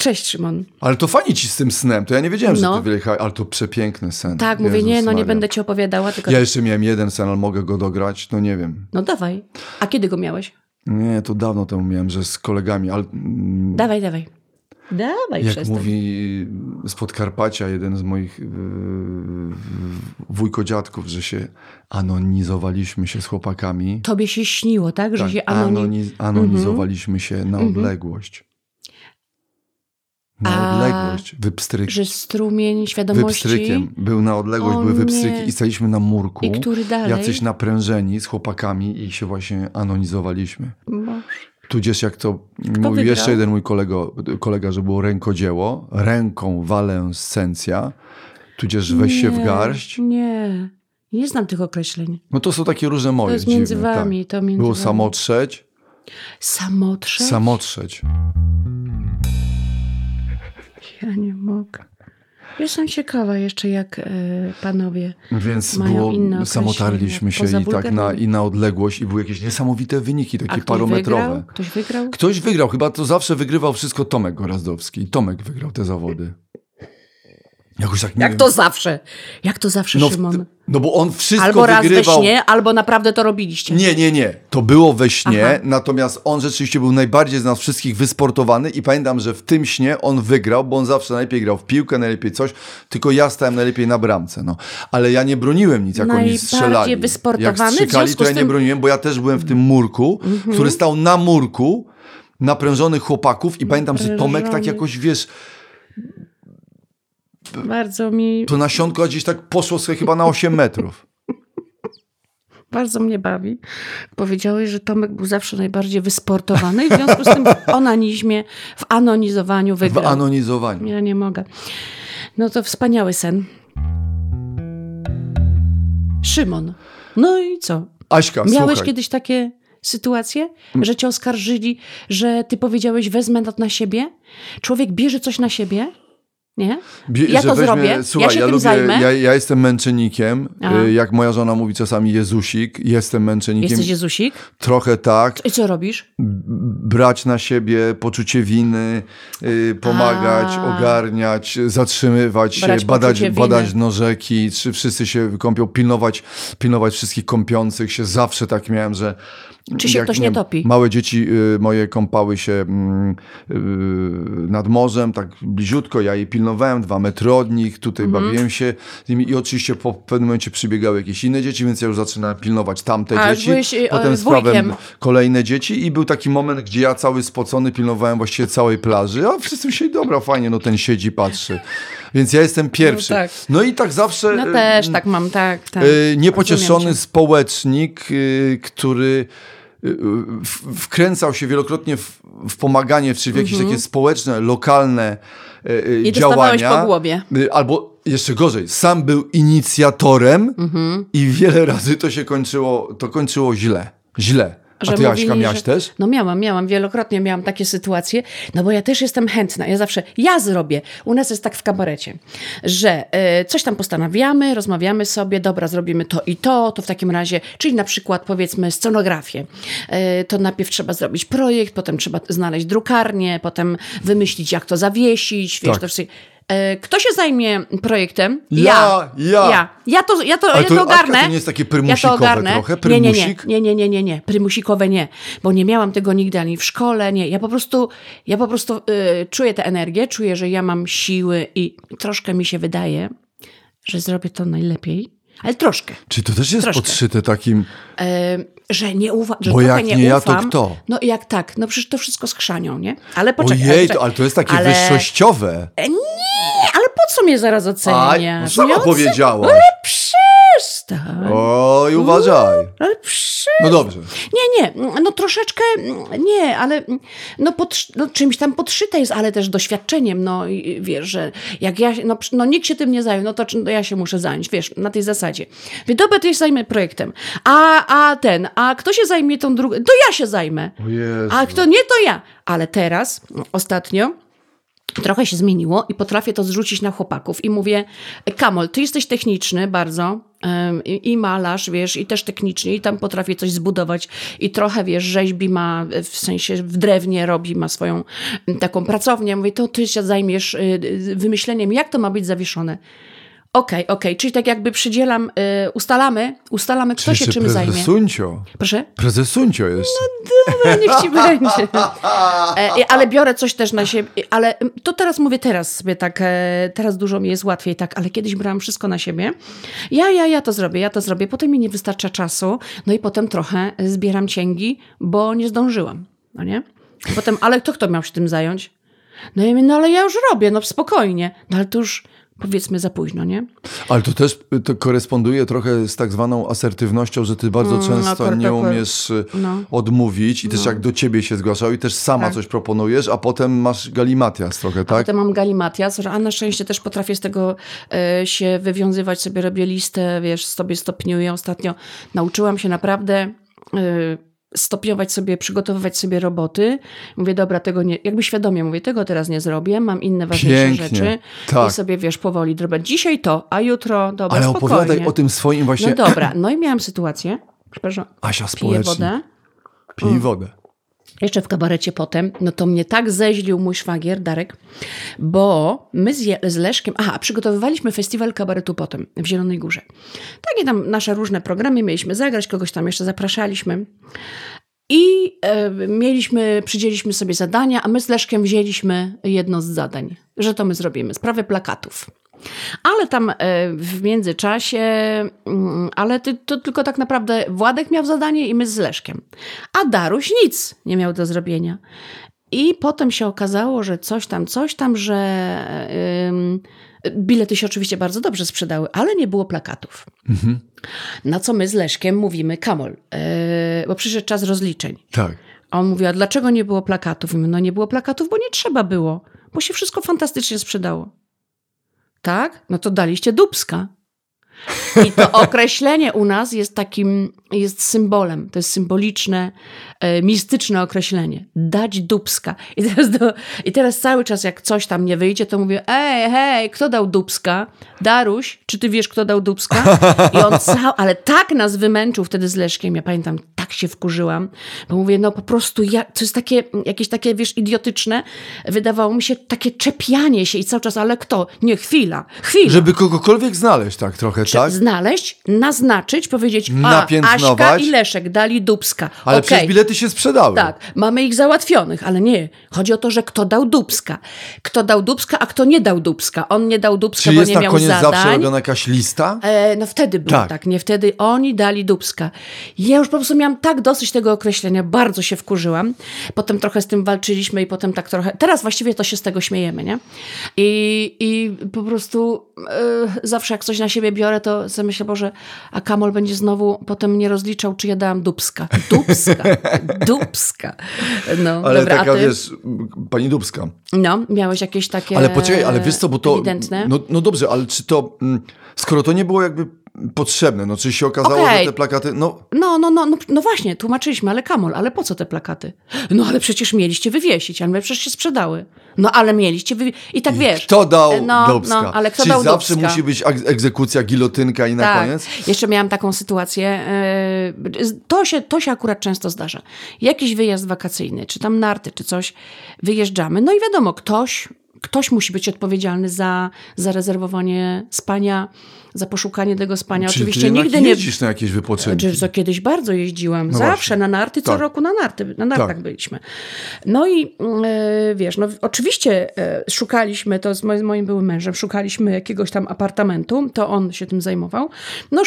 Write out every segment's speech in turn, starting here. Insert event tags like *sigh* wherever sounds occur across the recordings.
Cześć, Szymon. Ale to fajnie ci z tym snem, to ja nie wiedziałem, że No. ty wyjechałeś, ale to przepiękny sen. Tak, mówię, Jezus nie, no nie Maria. będę ci opowiadała, tylko... Ja jeszcze miałem jeden sen, ale mogę go dograć, no nie wiem. No dawaj. A kiedy go miałeś? Nie, to dawno temu miałem, że z kolegami, ale mm, Dawaj, dawaj. Dawaj, jak przestań. mówi z Podkarpacia jeden z moich yy, wujkodziadków, że się anonizowaliśmy się z chłopakami. Tobie się śniło, tak? Że Tak, się anoni- anonizowaliśmy się na odległość. Na odległość. Wypstryk. Że strumień świadomości... Wypstrykiem. Był na odległość, O były nie. wypstryki i staliśmy na murku. I który dalej? Jacyś naprężeni z chłopakami i się właśnie anonizowaliśmy. Boże. Tudzież jak to mówił wygrał? jeszcze jeden mój kolego, kolega, że było rękodzieło, ręką walescencja, tudzież weź się w Nie, garść. Nie, nie znam tych określeń. No to są takie różne moje To jest między dziwne, wami, tak. to między Było wami. samotrzeć, Samotrze? samotrzeć. Ja nie mogę. Jestem ciekawa jeszcze, jak e, panowie Więc Mają było, inne samotarliśmy się i tak na, i na odległość i były jakieś niesamowite wyniki, A takie ktoś parometrowe. wygrał? Ktoś wygrał? Ktoś wygrał, chyba to zawsze wygrywał wszystko Tomek Gorazdowski. Tomek wygrał te zawody. Jakoś tak nie Jak wiem. to zawsze? Jak to zawsze, no, Szymon? no bo on wszystko Albo raz wygrywał. we śnie, albo naprawdę to robiliście. Nie, nie, nie. To było we śnie, Aha. natomiast on rzeczywiście był najbardziej z nas wszystkich wysportowany i pamiętam, że w tym śnie on wygrał, bo on zawsze najlepiej grał w piłkę, najlepiej coś, tylko ja stałem najlepiej na bramce, no. Ale ja nie broniłem nic, jak oni Najbardziej strzelali. wysportowany, Jak w strzykali, to ja nie Mhm. broniłem, bo ja też byłem w tym murku, który stał na murku naprężonych chłopaków i pamiętam, że Tomek tak jakoś, wiesz, Bardzo mi, to nasionko gdzieś tak poszło sobie chyba na 8 metrów. *laughs* bardzo mnie bawi. Powiedziałeś, że Tomek był zawsze najbardziej wysportowany i w związku z tym w onanizmie, w anonizowaniu W wygrał. anonizowaniu. Ja nie mogę. No to wspaniały sen. Szymon. No i co? Aśka, Miałeś słuchaj. kiedyś takie sytuacje, że cię oskarżyli, że ty powiedziałeś wezmę to na siebie? Człowiek bierze coś na siebie? Nie? Ja to weźmie- zrobię, Słuchaj, ja się ja tym lubię, zajmę. Ja, ja jestem męczennikiem. Aha. Y, Jak moja żona mówi czasami Jezusik, jestem męczennikiem. Jesteś Jezusik? Trochę tak. I co robisz? Brać na siebie poczucie winy, y, pomagać, A. ogarniać, zatrzymywać Brać się, badać, badać rzeki, czy wszyscy się kąpią, pilnować, pilnować wszystkich kąpiących się. Zawsze tak miałem, że Czy się jak, ktoś nie wiem, topi? Małe dzieci y, moje kąpały się mm, y, nad morzem, tak bliziutko, ja je pilnowałem, dwa metry od nich, tutaj Mhm. bawiłem się z nimi i oczywiście po pewnym momencie przybiegały jakieś inne dzieci, więc ja już zaczynałem pilnować tamte A, dzieci, byłeś, y, potem z prawem wujkiem. kolejne dzieci i był taki moment, gdzie ja cały spocony pilnowałem właściwie całej plaży, a wszyscy myśleli, dobra, fajnie, no ten siedzi, patrzy. Więc ja jestem pierwszy. No tak. No i tak zawsze... No też tak mam, tak, tak. Niepocieszony społecznik, który wkręcał się wielokrotnie w, w pomaganie, czy w jakieś takie społeczne, lokalne y, Mhm. I działania. po głowie. Y, Albo jeszcze gorzej, sam był inicjatorem Mhm. i wiele razy to się kończyło, to kończyło źle. Źle. A Że ty, Jaśka, miałaś że- też? No miałam, miałam, wielokrotnie miałam takie sytuacje, no bo ja też jestem chętna, ja zawsze, ja zrobię. U nas jest tak w kabarecie, że e, coś tam postanawiamy, rozmawiamy sobie, dobra, zrobimy to i to, to w takim razie, czyli na przykład powiedzmy scenografię, e, to najpierw trzeba zrobić projekt, potem trzeba znaleźć drukarnię, potem wymyślić jak to zawiesić, wiesz, Tak. to wszystko. Kto się zajmie projektem? Ja, ja. Ja, ja to, ja to, Ale ja to- to Aśka, ogarnę. to nie jest takie ja to prymusikowe ogarnę. trochę? Nie, nie, nie, Prymusik? nie, nie, nie, nie, nie. Prymusikowe nie, bo nie miałam tego nigdy ani w szkole, nie. Ja po prostu, ja po prostu y, czuję tę energię, czuję, że ja mam siły i troszkę mi się wydaje, że zrobię to najlepiej, ale troszkę. Czy to też jest Troszkę. podszyte takim... E, że nie ufam, że Bo jak nie, nie ja, to kto? No jak tak, no przecież to wszystko skrzanią, nie? Ale poczekaj. Ojej, poczekaj. to, ale to jest takie ale, wyższościowe. Ale po co mnie zaraz oceniasz? no sama ocen- powiedziałaś. Przestań. Oj, uważaj. Ale przy... No dobrze. Nie, nie, no troszeczkę, nie, ale no, pod, no czymś tam podszyte jest, ale też doświadczeniem, no i wiesz, że jak ja, no, no nikt się tym nie zajął, no to no, ja się muszę zająć, wiesz, na tej zasadzie. Wie, dobra, to ja się zajmę projektem, a, a ten, a kto się zajmie tą drugą, to ja się zajmę, a kto nie, to ja. Ale teraz, ostatnio, Trochę się zmieniło i potrafię to zrzucić na chłopaków i mówię, Kamol, ty jesteś techniczny bardzo, i, malarz, wiesz, i też technicznie, i tam potrafi coś zbudować, i trochę, wiesz, rzeźbi ma, w sensie w drewnie robi, ma swoją taką pracownię. Mówię, to ty się zajmiesz y, y, wymyśleniem, jak to ma być zawieszone. Okej, okej, czyli tak jakby przydzielam, y, ustalamy, ustalamy, kto się czym zajmie. Prezesuncio. Proszę? Prezesuncio jest. Dobra, niech ci będzie. E, ale biorę coś też na siebie, ale to teraz mówię teraz sobie tak, e, teraz dużo mi jest łatwiej tak, ale kiedyś brałam wszystko na siebie. Ja, ja, ja to zrobię, ja to zrobię, potem mi nie wystarcza czasu, no i potem trochę zbieram cięgi, bo nie zdążyłam, no nie? Potem, ale kto, kto miał się tym zająć? No ja mówię, no ale ja już robię, no spokojnie, no ale to już powiedzmy za późno, nie? Ale to też y, to koresponduje trochę z tak zwaną asertywnością, że ty bardzo często akurat, nie akurat. umiesz y, No. odmówić i też jak do ciebie się zgłaszają i też sama Tak. coś proponujesz, a potem masz galimatias trochę, tak? Potem mam galimatias, a na szczęście też potrafię z tego e, się wywiązywać, sobie robię listę, wiesz, sobie stopniuję. Ostatnio nauczyłam się naprawdę e, stopniować sobie, przygotowywać sobie roboty. Mówię, dobra, tego nie, jakby świadomie mówię, tego teraz nie zrobię, mam inne ważniejsze Pięknie, rzeczy tak. i sobie, wiesz, powoli drobę. Dzisiaj to, a jutro, dobra, Ale spokojnie. opowiadaj o tym swoim właśnie... No dobra, no i miałam sytuację, przepraszam, Asia piję społecznik. wodę, Pij wodę. Jeszcze w kabarecie potem, no to mnie tak zeźlił mój szwagier, Darek, bo my z, Je- z Leszkiem, aha, przygotowywaliśmy festiwal kabaretu potem w Zielonej Górze. Takie tam nasze różne programy mieliśmy zagrać, kogoś tam jeszcze zapraszaliśmy. I e, mieliśmy, przydzieliśmy sobie zadania, a my z Leszkiem wzięliśmy jedno z zadań, że to my zrobimy, sprawę plakatów. Ale tam e, w międzyczasie, mm, ale to tylko tak naprawdę Władek miał zadanie i my z Leszkiem. A Daruś nic nie miał do zrobienia. I potem się okazało, że coś tam, coś tam, że bilety się oczywiście bardzo dobrze sprzedały, ale nie było plakatów. Na co my z Leszkiem mówimy, Kamol, yy, bo przyszedł czas rozliczeń. Tak. A on mówi, a dlaczego nie było plakatów? I my, no nie było plakatów, bo nie trzeba było, bo się wszystko fantastycznie sprzedało. Tak? No to daliście dubska. I to *laughs* określenie u nas jest takim, jest symbolem. To jest symboliczne, e, mistyczne określenie. Dać dubska. I teraz, do, I teraz cały czas jak coś tam nie wyjdzie, to mówię, ej, hej, kto dał dubska? Daruś, czy ty wiesz, kto dał dubska? I on *laughs* cał, ale tak nas wymęczył wtedy z Leszkiem. Ja pamiętam, tak się wkurzyłam, bo mówię, no po prostu, ja, to jest takie, jakieś takie, wiesz, idiotyczne. Wydawało mi się takie czepianie się i cały czas, ale kto? Nie, chwila, chwila. Żeby kogokolwiek znaleźć tak trochę, tak? Znaleźć, naznaczyć, powiedzieć, a. Aśka i Leszek dali dubska. Ale Okej, przecież bilety się sprzedały. Tak, mamy ich załatwionych, ale nie. Chodzi o to, że kto dał dubska. Kto dał dubska, a kto nie dał dubska. On nie dał dubska, Czy bo jest nie na miał koniec zawsze zadań. robiona jakaś lista? E, no wtedy było Tak. tak. nie wtedy oni dali dubska. Ja już po prostu miałam tak dosyć tego określenia, bardzo się wkurzyłam. Potem trochę z tym walczyliśmy i potem tak trochę, teraz właściwie to się z tego śmiejemy, nie? I, i po prostu e, zawsze jak coś na siebie biorę, to sobie myślę, Boże, a Kamol będzie znowu potem mnie rozliczał, czy ja dałam dubska. Dubska, *laughs* dubska. No, Ale dobra, taka, ty? wiesz, pani Dubska. No, miałeś jakieś takie Ale poczekaj, ale wiesz co, bo to... ewidentne? No, no dobrze, ale czy to... mm, Skoro to nie było jakby potrzebne, no czy się okazało, Okej. że te plakaty... No, No, no, no, no, no właśnie, tłumaczyliśmy, ale Kamol, ale po co te plakaty? No ale przecież mieliście wywiesić, ale przecież się sprzedały. No ale mieliście wywiesić. I tak wiesz. kto dał no, Dubska? No, ale kto Czyli dał zawsze Dubska? musi być egz- egzekucja, gilotynka i na tak. koniec? Jeszcze miałam taką sytuację. yy, To się, to się akurat często zdarza. Jakiś wyjazd wakacyjny, czy tam narty, czy coś, wyjeżdżamy. No i wiadomo, ktoś, ktoś musi być odpowiedzialny za zarezerwowanie spania, za poszukanie tego spania. Czyli Oczywiście nigdy nie. jeździsz na jakieś wypoczynki. Czy co kiedyś bardzo jeździłam, No zawsze właśnie. na narty, co Tak. roku na narty, na nartach Tak. byliśmy. No i e, wiesz, no oczywiście e, szukaliśmy, to z moim, moim byłym mężem, szukaliśmy jakiegoś tam apartamentu, to on się tym zajmował. No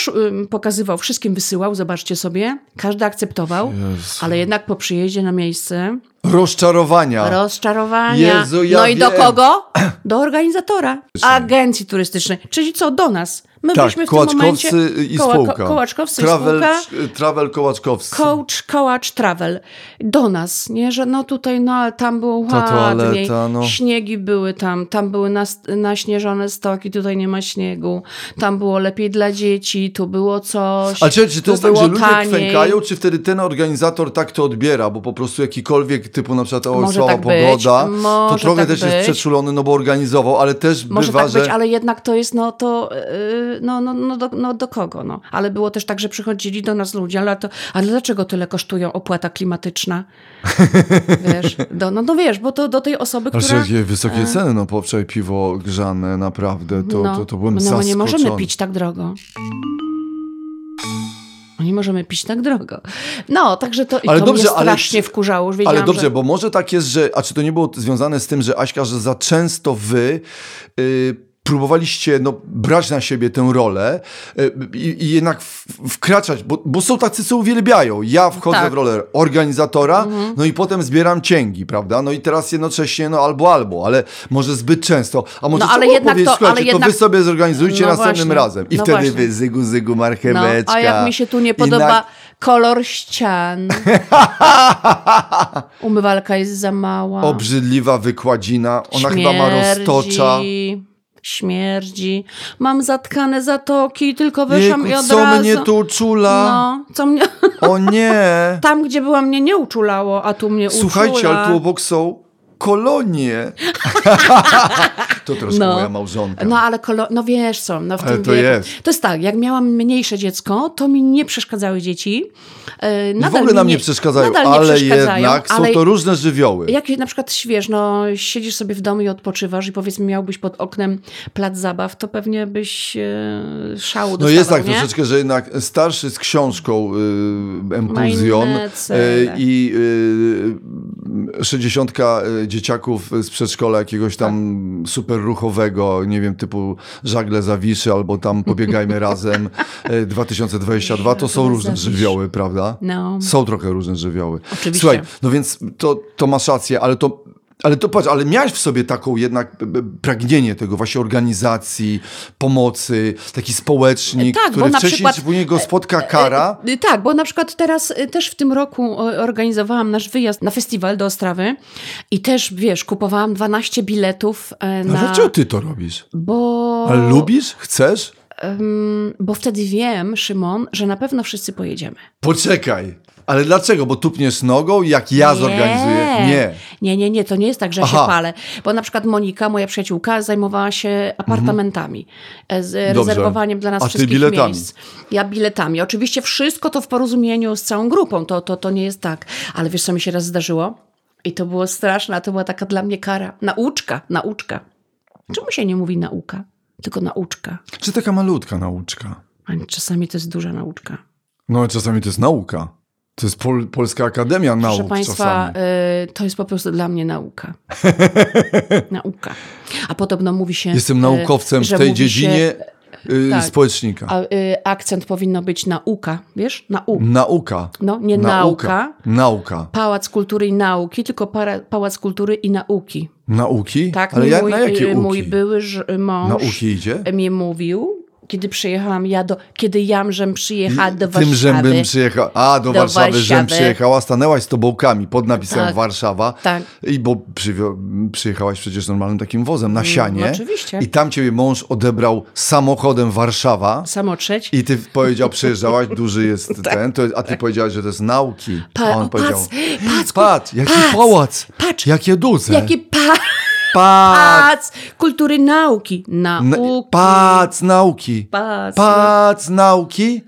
pokazywał, wszystkim wysyłał, zobaczcie sobie, każdy akceptował, Jezu. ale jednak po przyjeździe na miejsce Rozczarowania. rozczarowania. Jezu, ja no i do wiem. kogo? *clears throat* Do organizatora, agencji turystycznej, czyli co, do nas. My tak, byliśmy w tym momencie... Kołaczkowcy i Koła- spółka. Kołaczkowcy i travel, spółka Travel coach, coach travel do nas, nie, że no tutaj, no ale tam było Ta ładniej, toaleta, no. śniegi były tam, tam były nas, naśnieżone stoki, tutaj nie ma śniegu, tam było lepiej dla dzieci, tu było coś, Ale czy, czy to jest tak, że ludzie taniej. kwękają, czy wtedy ten organizator tak to odbiera, bo po prostu jakikolwiek typu na przykład o, słaba tak być, pogoda, to trochę tak też jest być. przeczulony, no bo organizował, ale też Może bywa, tak być, że... ale jednak to jest, no to no, no, no, do, no do kogo, no. Ale było też tak, że przychodzili do nas ludzie, ale to, ale dlaczego tyle kosztują opłata klimatyczna? *laughs* Wiesz, do, no, no wiesz, bo to do tej osoby, Ale która... jakie wysokie ceny, no po wczoraj piwo grzane, naprawdę, to, no, to, to byłem no zaskoczony. nie możemy pić tak drogo. No Nie możemy pić tak drogo. No, także to, i Ale to dobrze, mnie ale strasznie czy- wkurzało. Już Ale dobrze, że... bo może tak jest, że. A czy to nie było związane z tym, że Aśka, że za często wy y, próbowaliście no, brać na siebie tę rolę y, i, i jednak w, wkraczać, bo, bo są tacy, co uwielbiają. Ja wchodzę Tak. w rolę organizatora, no i potem zbieram cięgi, prawda? No i teraz jednocześnie no albo albo, ale może zbyt często. A może No, ale jednak to- słuchajcie, ale to wy sobie zorganizujcie No następnym właśnie, razem. I no wtedy właśnie. wy zygu, zygu, No, marcheweczka. a jak mi się tu nie podoba na- kolor ścian. *laughs* Umywalka jest za mała. Obrzydliwa wykładzina. Ona chyba ma roztocza. Śmierdzi. Mam zatkane zatoki, tylko wyszłam Jejku, i od co razu... mnie tu uczula? No, co mnie... O nie! *laughs* Tam, gdzie byłam, mnie nie uczulało, a tu mnie Słuchajcie, uczula. ale tu obok są kolonie. *laughs* to troszkę No. moja małżonka. No ale kolo... no wiesz co, no w Ale tym to wieku. jest. To jest tak, jak miałam mniejsze dziecko, to mi nie przeszkadzały dzieci. I w ogóle nam nie przeszkadzają, nie ale przeszkadzają, jednak są ale to różne żywioły. Jak na przykład wiesz, no siedzisz sobie w domu i odpoczywasz i powiedzmy miałbyś pod oknem plac zabaw, to pewnie byś e, szału No dostawał, jest tak nie? troszeczkę, że jednak starszy z książką y, Empulsion inne y, cele. i y, 60 dzieciaków z przedszkola jakiegoś tam super ruchowego, nie wiem, typu żagle zawiszy albo tam pobiegajmy *laughs* razem y, 2022, to są różne żywioły, prawda? No. Są trochę różne żywioły. Oczywiście. Słuchaj, no więc to, to masz rację, ale to ale to patrz, ale miałeś w sobie taką jednak pragnienie tego właśnie organizacji, pomocy, taki społecznik, Tak, bo który wcześniej przykład- czy później go spotka kara. Y, Tak, bo na przykład teraz też w tym roku organizowałam nasz wyjazd na festiwal do Ostrawy i też, wiesz, kupowałam 12 biletów e, No na... dlaczego ty to robisz? Bo... Ale lubisz? Chcesz? Bo wtedy wiem, Szymon, że na pewno wszyscy pojedziemy. Poczekaj. Ale dlaczego? Bo tupniesz nogą, jak ja zorganizuję? Nie. Nie, nie, nie, to nie jest tak, że Aha. się palę. Bo na przykład Monika, moja przyjaciółka, zajmowała się apartamentami, e, z rezerwowaniem dla nas A ty wszystkich biletami. miejsc. Ja biletami. Oczywiście wszystko to w porozumieniu z całą grupą, to, to, to nie jest tak. Ale wiesz, co mi się raz zdarzyło? I to było straszne, a to była taka dla mnie kara. Nauczka, nauczka. Czemu się nie mówi nauka, tylko nauczka? Czy taka malutka nauczka? Czasami to jest duża nauczka. No czasami to jest nauka. To jest Pol Polska Akademia Nauk Proszę Państwa, y, to jest po prostu dla mnie nauka. *laughs* nauka. A podobno mówi się. Jestem y, naukowcem w tej mówi się, dziedzinie y, tak. społecznika. A, y, akcent powinno być nauka, wiesz? Nau. Nauka. No, nie nauka. Nauka. Pałac Kultury i Nauki, tylko para, Pałac Kultury i Nauki. Nauki? Tak, Ale mój, na jakie y, uki? mój były mąż Nauki idzie? mi mówił, kiedy przyjechałam ja do, kiedy jamżem przyjechała do Tym Warszawy. żembym przyjechał. A, do, Do Warszawy, żem Warszawy. przyjechała, stanęłaś z tobołkami pod napisem Tak. Warszawa. Tak. I bo przywio- przyjechałaś przecież normalnym takim wozem na sianie. oczywiście. I tam ciebie mąż odebrał samochodem Warszawa. Samotrzeć. I ty powiedział, przyjeżdżałaś, duży jest *laughs* ten, to, a ty powiedziałaś, że to jest nauki. Pa- a on o, powiedział, patrz, patrz, patrz, jaki pałac, patrz. jakie duże. Jaki pa... Pac kultury nauki. na, Nauki. pac nauki. Pac. Pac nauki.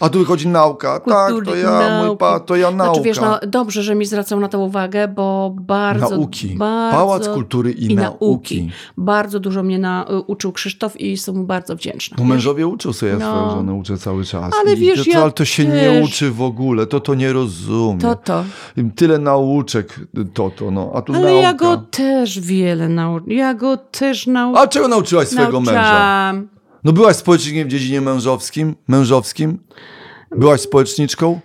A tu wychodzi nauka. tak, Kultury to ja, mój nauki. pa, to ja nauka. Znaczy wiesz, no dobrze, że mi zwracał na to uwagę, bo bardzo... Nauki. Bardzo, Pałac Kultury i Nauki. Bardzo dużo mnie nauczył Krzysztof i jestem mu bardzo wdzięczna. No mężowie uczą sobie, ja No. swoją żonę uczę cały czas. Ale I wiesz, to, ja ale to się nie uczy w ogóle, to to nie rozumie. To to. Tyle nauczek, to to, no. A tu Ale nauka. ja go też wiele nauczyłam. Ja go też nauczyłam. A czego nauczyłaś swojego męża? No byłaś społecznikiem w dziedzinie mężowskim? Mężowskim? Byłaś społeczniczką?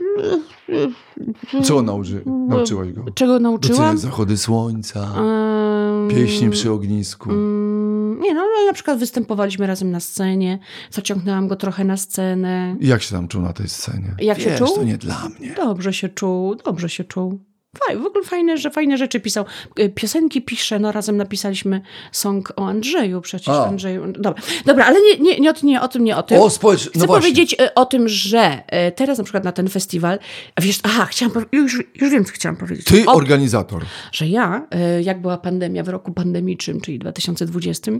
Czego nauczy, nauczyłaś go? Czego nauczyłam? Doceniać zachody słońca, Ym, pieśni przy ognisku. mm, Nie no, ale na przykład występowaliśmy razem na scenie, zaciągnęłam go trochę na scenę. I Jak się tam czuł na tej scenie? Jak się Wiesz, czuł? to nie dla mnie. Dobrze się czuł, dobrze się czuł. W ogóle fajne, że fajne rzeczy pisał. Y, Piosenki pisze, no razem napisaliśmy song o Andrzeju przecież. A. Andrzeju. Dobra, dobra ale nie, nie, nie, o, tym, nie o tym, nie o tym. O, społecz... Chcę No właśnie. powiedzieć y, o tym, że y, teraz na przykład na ten festiwal, a wiesz, aha, chciałam, już, już wiem, co chciałam powiedzieć. Ty, o, organizator. że ja, jak była pandemia w roku pandemicznym, czyli 2020,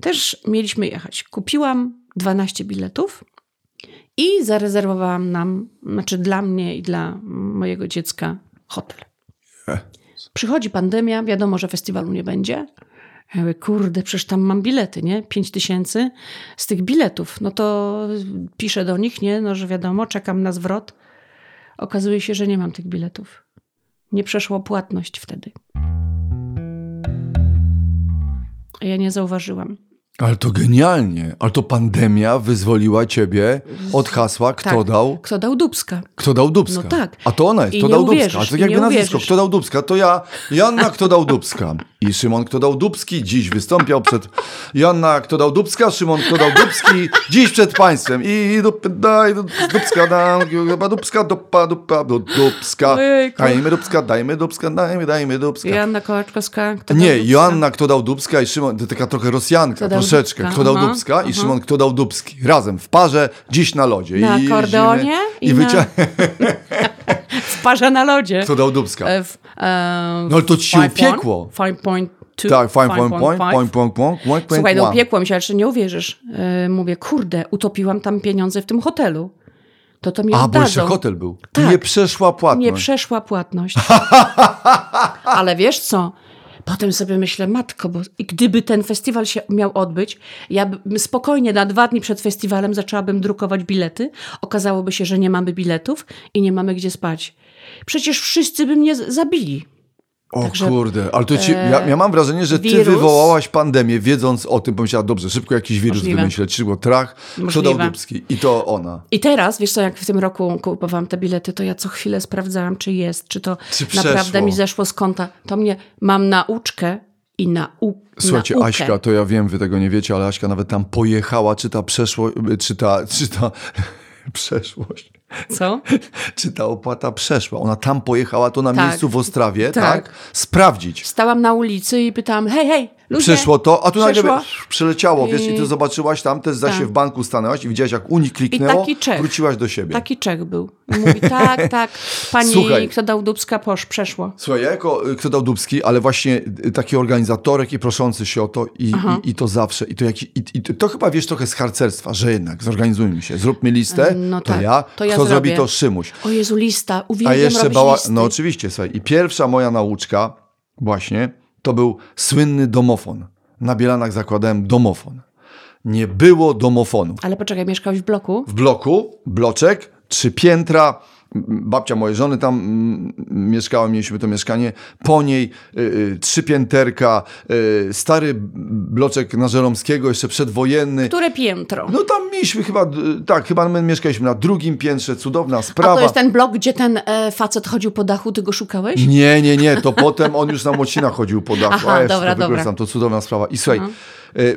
też mieliśmy jechać. Kupiłam 12 biletów i zarezerwowałam nam, znaczy dla mnie i dla mojego dziecka hotel. E. Przychodzi pandemia, wiadomo, że festiwalu nie będzie. Ja mówię, kurde, przecież tam mam bilety, nie? 5 tysięcy z tych biletów. No to piszę do nich, nie? No, że wiadomo, czekam na zwrot. Okazuje się, że nie mam tych biletów. Nie przeszła płatność wtedy. A ja nie zauważyłam. Ale to genialnie. Ale to pandemia wyzwoliła ciebie od hasła Kto Tak. dał? Kto dał Dubska? Kto dał Dubska? No tak. A to ona jest, kto dał Dubska. uwierzysz, A to jakby nazwisko, kto dał Dubska? To ja, Joanna, kto dał Dubska. I Szymon, kto dał Dubski, dziś wystąpiał przed... Joanna, kto dał Dubska, Szymon, kto dał Dubski, dziś przed państwem. I dup, daj, du- Dubska, dam, dupa, Dubska, dupa, dupa, du- Dubska. Dajmy Dubska, dajmy Dubska, dajmy, dajmy Dubska. Joanna Kołaczkowska. Kto dał Nie, Dubska? Joanna, kto dał Dubska i Szymon, taka trochę Rosjanka, Kto dał troszeczkę. Dubska, Kto dał aha, Dubska i. Szymon, kto dał Dubski. Razem, w parze, dziś na lodzie. Na I akordeonie I, i na- wycia... *laughs* *laughs* W parze na lodzie. Kto dał Dubska? E, w, e, No ale to ci się five upiekło. one, Five point two, Tak, fine, five point, point point, five. point, point, point, point, Słuchaj, no upiekło mi się, ale jeszcze nie uwierzysz. E, mówię, kurde, utopiłam tam pieniądze w tym hotelu. To to mi A, bo jeszcze hotel był. Tak. Nie przeszła płatność. Nie przeszła płatność. *laughs* Ale wiesz co? Potem sobie myślę, matko, bo gdyby ten festiwal się miał odbyć, ja bym spokojnie na dwa dni przed festiwalem zaczęłabym drukować bilety. Okazałoby się, że nie mamy biletów i nie mamy gdzie spać. Przecież wszyscy by mnie zabili. O Także, e, kurde, ale to ci, ja, ja mam wrażenie, że ty wirus- wywołałaś pandemię, wiedząc o tym, pomyślała, dobrze, szybko jakiś wirus Możliwe. wymyśleć, szybko trach, kto Możliwe. dał Dubski. I to ona. I teraz, wiesz co, jak w tym roku kupowałam te bilety, to ja co chwilę sprawdzałam, czy jest, czy to Czy naprawdę mi zeszło z konta. To mnie, mam nauczkę i nau, Słuchajcie, naukę. Aśka, to ja wiem, wy tego nie wiecie, ale Aśka nawet tam pojechała, czy ta przeszło, czy ta, czy ta *laughs* przeszłość, Co? *laughs* czy ta opłata przeszła. Ona tam pojechała, to na Tak. miejscu w Ostrawie, tak. Tak. Sprawdzić. Stałam na ulicy i pytałam, hej, hej, ludzie. Przeszło to, a tu nagle przyleciało, wiesz, i ty I- zobaczyłaś tam, też zaś się Tak. w banku stanęłaś i widziałaś, jak Uni kliknęło, taki czek. wróciłaś do siebie. Taki czek był. I mówi, tak, *laughs* tak, pani, Słuchaj. kto dał Dubska, posz, przeszło. Słuchaj, ja jako y, kto dał Dubski, ale właśnie y, taki organizatorek i proszący się o to i, i, i to zawsze. I to, jak, i, i to chyba wiesz trochę z harcerstwa, że jednak zorganizujmy się, zróbmy listę, No to tak, ja, to ja kto zrobi to Szymuś. O Jezu, lista, A uwielbiam jeszcze robić bała, listy. no oczywiście, słuchaj, i pierwsza moja nauczka właśnie, to był słynny domofon. Na Bielanach zakładałem domofon. Nie było domofonu. Ale poczekaj, mieszkałeś w bloku? w bloku, bloczek, trzy piętra. Babcia mojej żony tam mm, mieszkała, mieliśmy to mieszkanie. Po niej y, y, trzy pięterka, y, stary bloczek na Żeromskiego, jeszcze przedwojenny. Które piętro? No tam mieliśmy chyba, tak, chyba my mieszkaliśmy na drugim piętrze, cudowna A sprawa. to jest ten blok, gdzie ten e, facet chodził po dachu, ty go szukałeś? Nie, nie, nie, to potem on już na Mocina chodził po dachu. Aha, a dobra, dobra. to cudowna sprawa. I słuchaj, y,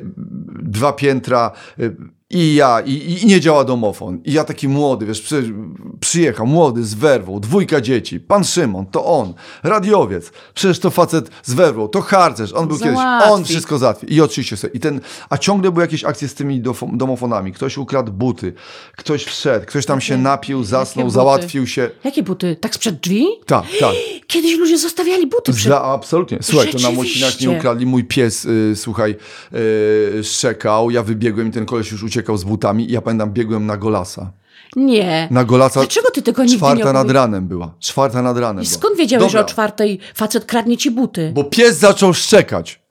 dwa piętra y, i ja, i, i nie działa domofon. I ja taki młody, wiesz, przy, przyjechał, młody, z werwą, dwójka dzieci, pan Szymon, to on, radiowiec, przecież to facet z werwą, to harcerz, on był kiedyś, on Załatwi. wszystko załatwi. I oczywiście sobie, i ten, a ciągle były jakieś akcje z tymi domofonami. Ktoś ukradł buty, ktoś wszedł, ktoś tam się napił, zasnął, załatwił się. Jakie buty? Tak sprzed drzwi? Tak, tak. Kiedyś ludzie zostawiali buty przed... Za, absolutnie. Słuchaj, to na. Mocinach nie ukradli. Mój pies, y, słuchaj, y, szczekał. Ja wybiegłem i ten koleś już uciekał z butami. I ja pamiętam, biegłem na Golasa. Nie. Na Golasa. Dlaczego ty tego nigdy nie Czwarta nad opowiedziałeś? ranem była. Czwarta nad ranem I skąd wiedziałeś, Dobra, że o czwartej facet kradnie ci buty? Bo pies zaczął szczekać.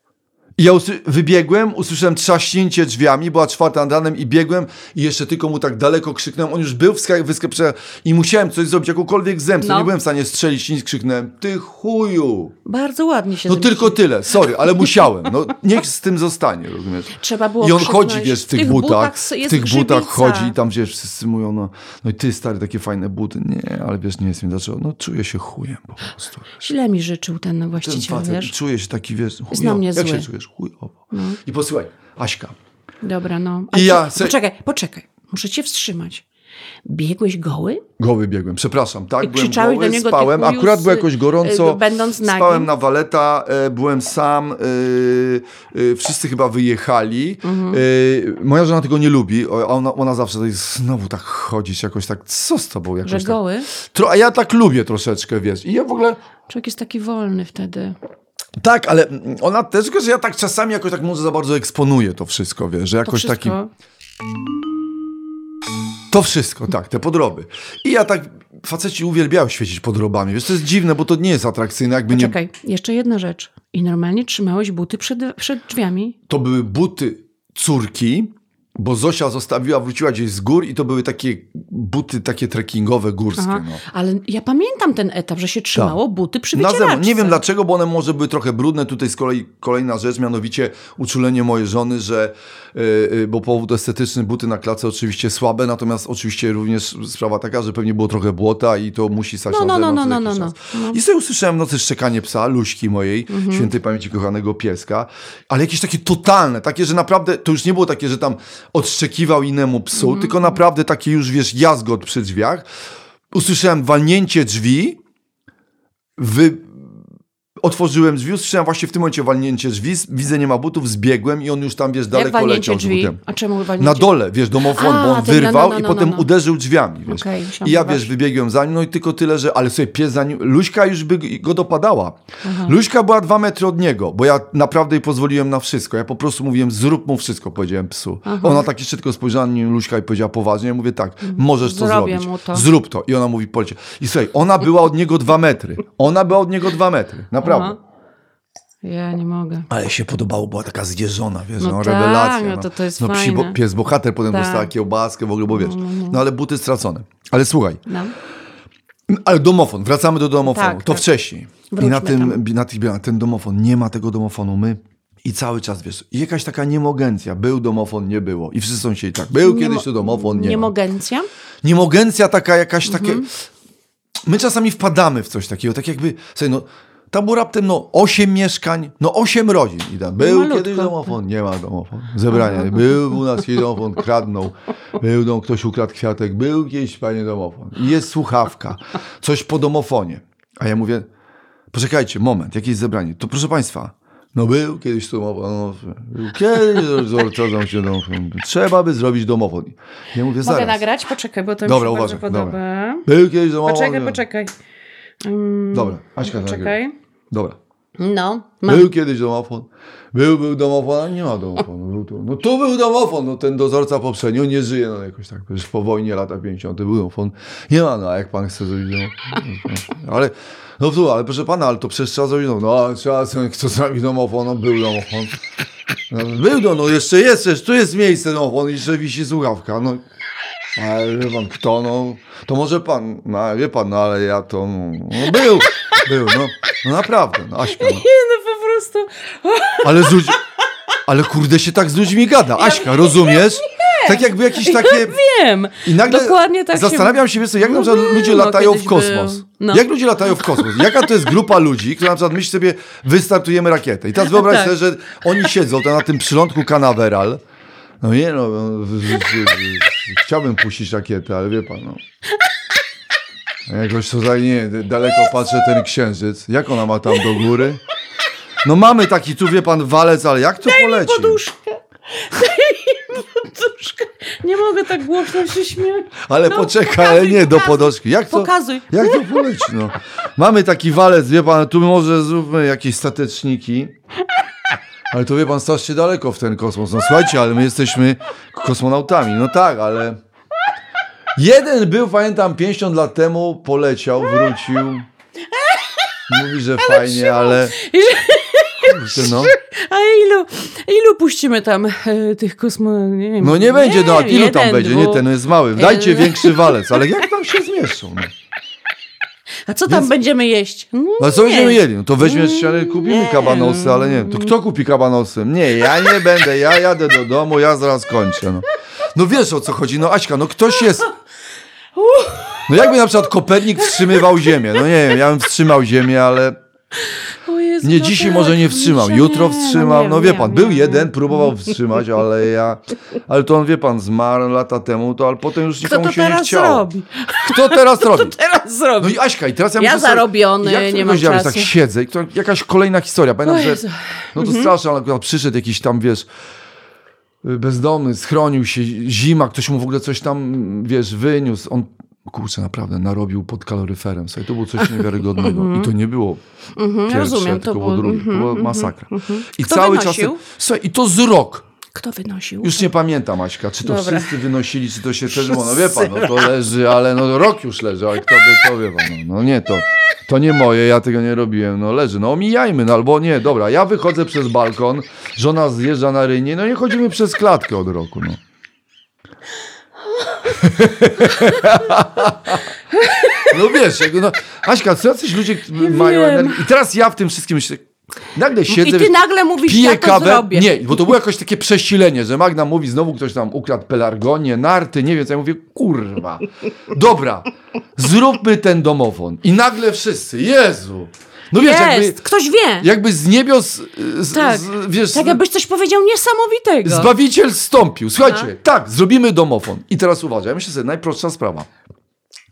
I ja usły- wybiegłem, usłyszałem trzaśnięcie drzwiami, była czwarta nad ranem i biegłem i jeszcze tylko mu tak daleko krzyknąłem. On już był w wysklepcze i musiałem coś zrobić, jakąkolwiek zemstę. No. Nie byłem w stanie strzelić nic, krzyknąłem, ty chuju. Bardzo ładnie się No tylko tyle, sorry, ale musiałem. No, niech z tym zostanie, rozumiesz? Trzeba było I on chodzi, wiesz, w w tych, tych butach, w tych butach chodzi i tam, wiesz, wszyscy mówią, no, no i ty, stary, takie fajne buty. Nie, ale wiesz, nie jest mi dlaczego. No, czuję się chujem po prostu. Źle mi życzył ten Ten właściciel, facet, wiesz? czuję się taki, wiesz, chujowo. na mnie Jak zły. się czujesz? Chujowo. I posłuchaj, Aśka, Dobra, no. I ja se- Poczekaj, poczekaj. Muszę cię wstrzymać. Biegłeś goły? goły biegłem, przepraszam, tak, I byłem goły, do niego, spałem, akurat z- było jakoś gorąco, y, będąc nagi? spałem na waleta, e, byłem sam, e, e, wszyscy chyba wyjechali, Mhm. moja żona tego nie lubi, ona, ona zawsze to jest znowu tak chodzić jakoś tak, co z tobą jakoś Że tak. goły? Tro, a ja tak lubię troszeczkę, wiesz, i ja w ogóle, Człowiek jest taki wolny wtedy. Tak, ale ona też, tylko że ja tak czasami jakoś tak może za bardzo eksponuję to wszystko, wiesz, że jakoś taki... To wszystko, tak, te podroby. I ja tak, faceci uwielbiają świecić podrobami. Wiesz, to jest dziwne, bo to nie jest atrakcyjne, jakby nie... Czekaj, jeszcze jedna rzecz. I normalnie trzymałeś buty przed, przed drzwiami. To były buty córki, bo Zosia zostawiła, wróciła gdzieś z gór i to były takie buty takie trekkingowe, górskie. Aha. No. Ale ja pamiętam ten etap, że się trzymało buty przy Na. Nie wiem dlaczego, bo one może były trochę brudne. Tutaj z kolei kolejna rzecz, mianowicie uczulenie mojej żony, że, yy, bo powód estetyczny, buty na klatce oczywiście słabe, natomiast oczywiście również sprawa taka, że pewnie było trochę błota i to musi stać No, na no, no, no, no, jakiś no, czas. no. I sobie usłyszałem w nocy szczekanie psa, Luśki mojej, Mhm. świętej pamięci kochanego pieska, ale jakieś takie totalne, takie, że naprawdę, to już nie było takie, że tam odszczekiwał innemu psu, Mhm. tylko naprawdę takie już, wiesz, jazgot przy drzwiach. Usłyszałem walnięcie drzwi, wy... Otworzyłem drzwi, usłyszałem właśnie w tym momencie walnięcie drzwi, widzę nie ma butów, zbiegłem i on już tam, wiesz, daleko leciał z butem. A czemu walnięcie? Na dole, wiesz, domofon, A, bo on ten- no, wyrwał no, no, i no, potem no. uderzył drzwiami, wiesz. Myślałam, I ja, wiesz, wybiegłem za nim, no i tylko tyle, że, ale sobie pies za nim, Luśka już by go dopadała. Luśka była dwa metry od niego, bo ja naprawdę jej pozwoliłem na wszystko. Ja po prostu mówiłem, zrób mu wszystko, powiedziałem psu. Ona tak jeszcze tylko spojrzała na mnie, Luśka, i powiedziała poważnie, ja mówię, tak, możesz to Zrobię zrobić. to. Zrób to. I ona mówi, polecie. I słuchaj, ona była od niego dwa metry. Ona była od niego dwa metry, naprawdę. *laughs* Aha. Ja nie mogę. Ale się podobało, była taka zjeżona, wiesz, No no, tak, rewelacja. no to to jest no, psi, fajne. pies bohater, potem Tak. dostała kiełbaskę, w ogóle, bo wiesz. No ale buty stracone. Ale słuchaj, No. ale domofon, wracamy do domofonu. Tak, to tak. wcześniej. I Wróćmy na tym, tam. na tych ten domofon, nie ma tego domofonu, my. I cały czas, wiesz, i jakaś taka niemogencja. Był domofon, nie było. I wszyscy są się tak, był kiedyś mo- to domofon, nie ma. Niemogencja? Niemogencja taka jakaś takie... Mhm. My czasami wpadamy w coś takiego, tak jakby, sobie, no, tam było raptem, no, osiem mieszkań, no, osiem rodzin. I tam, był Malutko. kiedyś domofon, nie ma domofon. Zebrania, był u nas kiedyś domofon, kradnął, był, no, ktoś ukradł kwiatek, był kiedyś, panie domofon. I jest słuchawka, coś po domofonie. A ja mówię, poczekajcie, moment, jakieś zebranie. To proszę państwa, no był kiedyś domofon, no, był kiedyś, zorcozą się domofon. Trzeba by zrobić domofon. Ja mówię, Mogę zaraz. nagrać? Poczekaj, bo to Dobra, mi się uważaj, bardzo podoba. Był kiedyś domofon. Poczekaj, poczekaj. Mm, Dobra, Aśka. Poczekaj. Dobra. No, mam. Był kiedyś domofon. Był, był domofon, a nie ma domofonu. Był tu. No tu był domofon, no ten dozorca poprzedni, on nie żyje, no jakoś tak, przecież po wojnie lata 50. był domofon. Nie ma, no a jak pan chce zrobić domofon? Ale, no tu, ale proszę pana, ale to przecież trzeba zrobić domofon. No trzeba, kto zrobi domofon, no był domofon. No, był do, no jeszcze jest, jeszcze tu jest miejsce domofon, jeszcze wisi słuchawka, no. Ale wie pan, kto, no, to może pan, no wie pan, no ale ja to, no, no był, był, no, no naprawdę, no Aśka, no. Nie, no po prostu. Ale z ludźmi, ale kurde się tak z ludźmi gada, Aśka, rozumiesz? Tak jakby jakieś takie... Wiem. I nagle Dokładnie tak zastanawiam się, wiesz jak na No przykład był, ludzie no, latają w kosmos. był. No. Jak ludzie latają w kosmos? Jaka to jest grupa ludzi, która na przykład myśli sobie, wystartujemy rakietę. I teraz *laughs* wyobraź Tak. sobie, że oni siedzą tam na tym przylądku Canaveral. No nie no, w- chciałbym puścić rakietę, ale wie pan, no. Jakoś tutaj nie, daleko patrzę ten księżyc. Jak ona ma tam do góry? No mamy taki tu, wie pan, walec, ale jak to poleci? Poduszkę. Daj mi poduszkę. Nie mogę tak głośno się śmiać. Ale No, poczekaj, ale nie, do pokazuj. podoszki. Jak to, Pokazuj. Jak to poleci, no. Mamy taki walec, wie pan, tu może zróbmy jakieś stateczniki. Ale to wie pan, strasznie daleko w ten kosmos. No słuchajcie, ale my jesteśmy kosmonautami. No tak, ale... Jeden był, pamiętam, 50 lat temu, poleciał, wrócił. Mówi, że fajnie, ale... Kurczę, no. *laughs* A ilu, ilu puścimy tam e, tych kosmo... Nie wiem. no nie będzie, no a ilu tam jeden, będzie? Nie, dwóch. ten jest mały. Dajcie Jeden. większy walec, ale jak tam się zmieszczą? No. A co tam Więc- będziemy jeść? No, No co nie. będziemy jedli? No to weźmiesz, ale kupimy Nie. kabanosy, ale nie. To kto kupi kabanosy? Nie, ja nie będę, ja jadę do domu, ja zaraz kończę. No, no wiesz o co chodzi, no Aśka, no ktoś jest... No jakby na przykład Kopernik wstrzymywał Ziemię, no nie wiem, ja bym wstrzymał Ziemię, ale Jezu, nie no dzisiaj tak, może nie wstrzymał, jutro nie, wstrzymał, nie, no wie pan, nie, był jeden, próbował wstrzymać, ale ja... Ale to on, wie pan, zmarł lata temu, to ale potem już Kto nikomu to się nie teraz chciało. zrobi? Kto teraz *laughs* robi? Teraz zrobi. No i Aśka, i teraz ja, Ja zarobiony, jak nie mam czasu. tak siedzę i to jakaś kolejna historia. Pamiętam, że no to straszne, ale przyszedł jakiś tam, wiesz, bezdomny, schronił się, zima, ktoś mu w ogóle coś tam, wiesz, wyniósł. On, kurczę, naprawdę narobił pod kaloryferem. Słuchaj, to było coś niewiarygodnego. I to nie było pierwsze, rozumiem, to tylko było było- drugie. To mhm, była mhm, masakra. I Kto cały czas... wynosił? Słuchaj, i to z rok. Kto wynosił? Już nie pamiętam, Aśka, czy to Dobra. wszyscy wynosili, czy to się też, no wie pan, no to leży, ale no rok już leży, ale kto by to, wie pan, no, no nie, to, to nie moje, ja tego nie robiłem, no leży, no omijajmy, no albo nie, dobra, ja wychodzę przez balkon, żona zjeżdża na rynie, no nie chodzimy przez klatkę od roku, no. No wiesz, no, Aśka, co jacyś ludzie mają energię. I teraz ja w tym wszystkim myślę, nagle siedzę... I ty nagle mówisz, piję ja to kawę. zrobię. Nie, bo to było jakoś takie przesilenie, że Magda mówi, znowu ktoś tam ukradł pelargonię, narty, nie wiem co. Ja mówię, kurwa, dobra, zróbmy ten domofon. I nagle wszyscy, Jezu. No wiesz, Jest, jakby, ktoś wie. jakby z niebios, z, tak, z, wiesz, tak jakbyś coś powiedział niesamowitego. Zbawiciel stąpił. Słuchajcie, tak, zrobimy domofon. I teraz uważaj, ja myślę sobie, najprostsza sprawa.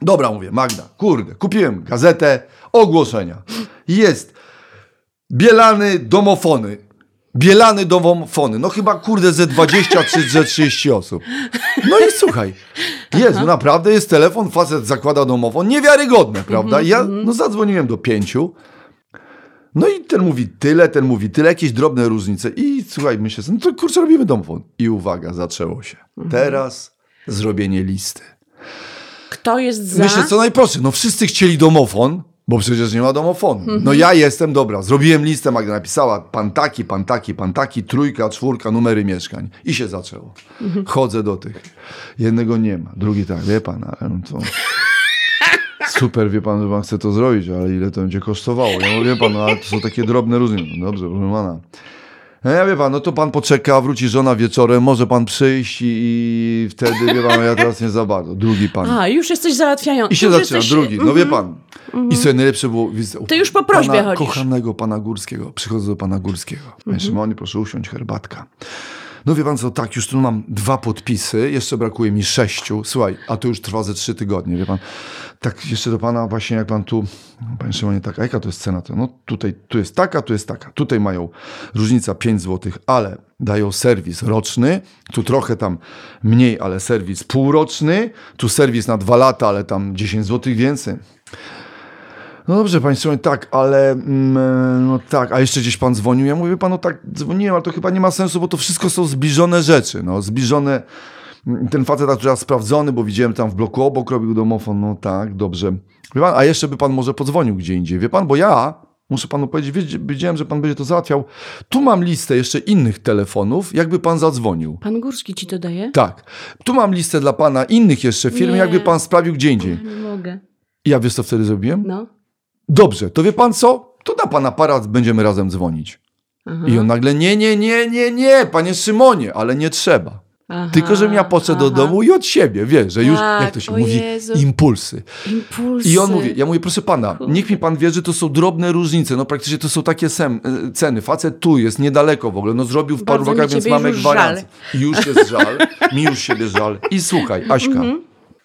Dobra, mówię, Magda, kurde, kupiłem gazetę, ogłoszenia. Jest Bielany domofony. Bielany domofony. No chyba, kurde, ze 20 czy ze 30 osób. No i słuchaj, Jezu, naprawdę jest telefon, facet zakłada domofon. Niewiarygodne, prawda? Ja no, zadzwoniłem do pięciu. No i ten mówi tyle, ten mówi tyle, jakieś drobne różnice. I słuchaj, myślę sobie, no to kurczę, robimy domofon. I uwaga, zaczęło się. Teraz zrobienie listy. Kto jest za? Myślę, co najprostsze. No wszyscy chcieli domofon, bo przecież nie ma domofonu. No ja jestem, dobra, zrobiłem listę, Magda napisała pan taki, pan taki, pan taki, trójka, czwórka, numery mieszkań. I się zaczęło. Chodzę do tych. Jednego nie ma, drugi tak, wie pan, ale no to... *laughs* Super, wie pan, że pan chce to zrobić, ale ile to będzie kosztowało? Ja mówię, pan, no ale to są takie drobne różnice. No dobrze, proszę pana. No ja wie pan, no to pan poczeka, wróci żona wieczorem, może pan przyjść i, i wtedy, wie pan, ja teraz nie za bardzo. Drugi pan. A, już jesteś załatwiający. I się już zaczyna, jesteś... Mhm. drugi, no wie pan. I sobie najlepsze było... widzę, Ty już po prośbie pana chodzisz. kochanego pana Górskiego. Przychodzę do pana Górskiego. Mhm. Szymonie, proszę usiąść, herbatka. No wie pan co, tak, już tu mam dwa podpisy, jeszcze brakuje mi sześciu. Słuchaj, a to już trwa ze trzy tygodnie, wie pan. Tak, jeszcze do pana właśnie, jak pan tu, panie Szymonie, tak, a jaka to jest cena? To, no tutaj, tu jest taka, tu jest taka. Tutaj mają różnica 5 zł, ale dają serwis roczny, tu trochę tam mniej, ale serwis półroczny, tu serwis na dwa lata, ale tam 10 zł więcej. No dobrze, panie Szymonie, tak, ale mm, no tak, a jeszcze gdzieś pan dzwonił? Ja mówię panu, tak, dzwoniłem, ale to chyba nie ma sensu, bo to wszystko są zbliżone rzeczy, no, zbliżone, mm, ten facet akurat sprawdzony, bo widziałem tam w bloku obok robił domofon, no tak, dobrze. Wie pan, a jeszcze by pan może podzwonił gdzie indziej, wie pan, bo ja, muszę panu powiedzieć, wiedz- wiedziałem, że pan będzie to załatwiał, tu mam listę jeszcze innych telefonów, jakby pan zadzwonił. Pan Górski ci to daje? Tak, tu mam listę dla pana innych jeszcze firm, Nie. jakby pan sprawił gdzie indziej. Nie mogę. I ja wiesz co wtedy zrobiłem? No. Dobrze, to wie pan co? To da pan aparat, będziemy razem dzwonić. Aha. I on nagle, nie, nie, nie, nie, nie, panie Szymonie, ale nie trzeba. Aha, Tylko, żebym ja poszedł do domu i od siebie, wiesz, że już, Tak, jak to się mówi, Jezu. impulsy. Impulsy. I on mówi, ja mówię, proszę pana, niech mi pan wierzy, to są drobne różnice, no praktycznie to są takie sem, e, ceny. Facet tu jest, niedaleko w ogóle, no zrobił w paru rokach, więc mamy gwarancję. Już jest żal, *laughs* mi już siebie żal. I słuchaj, Aśka, Mhm.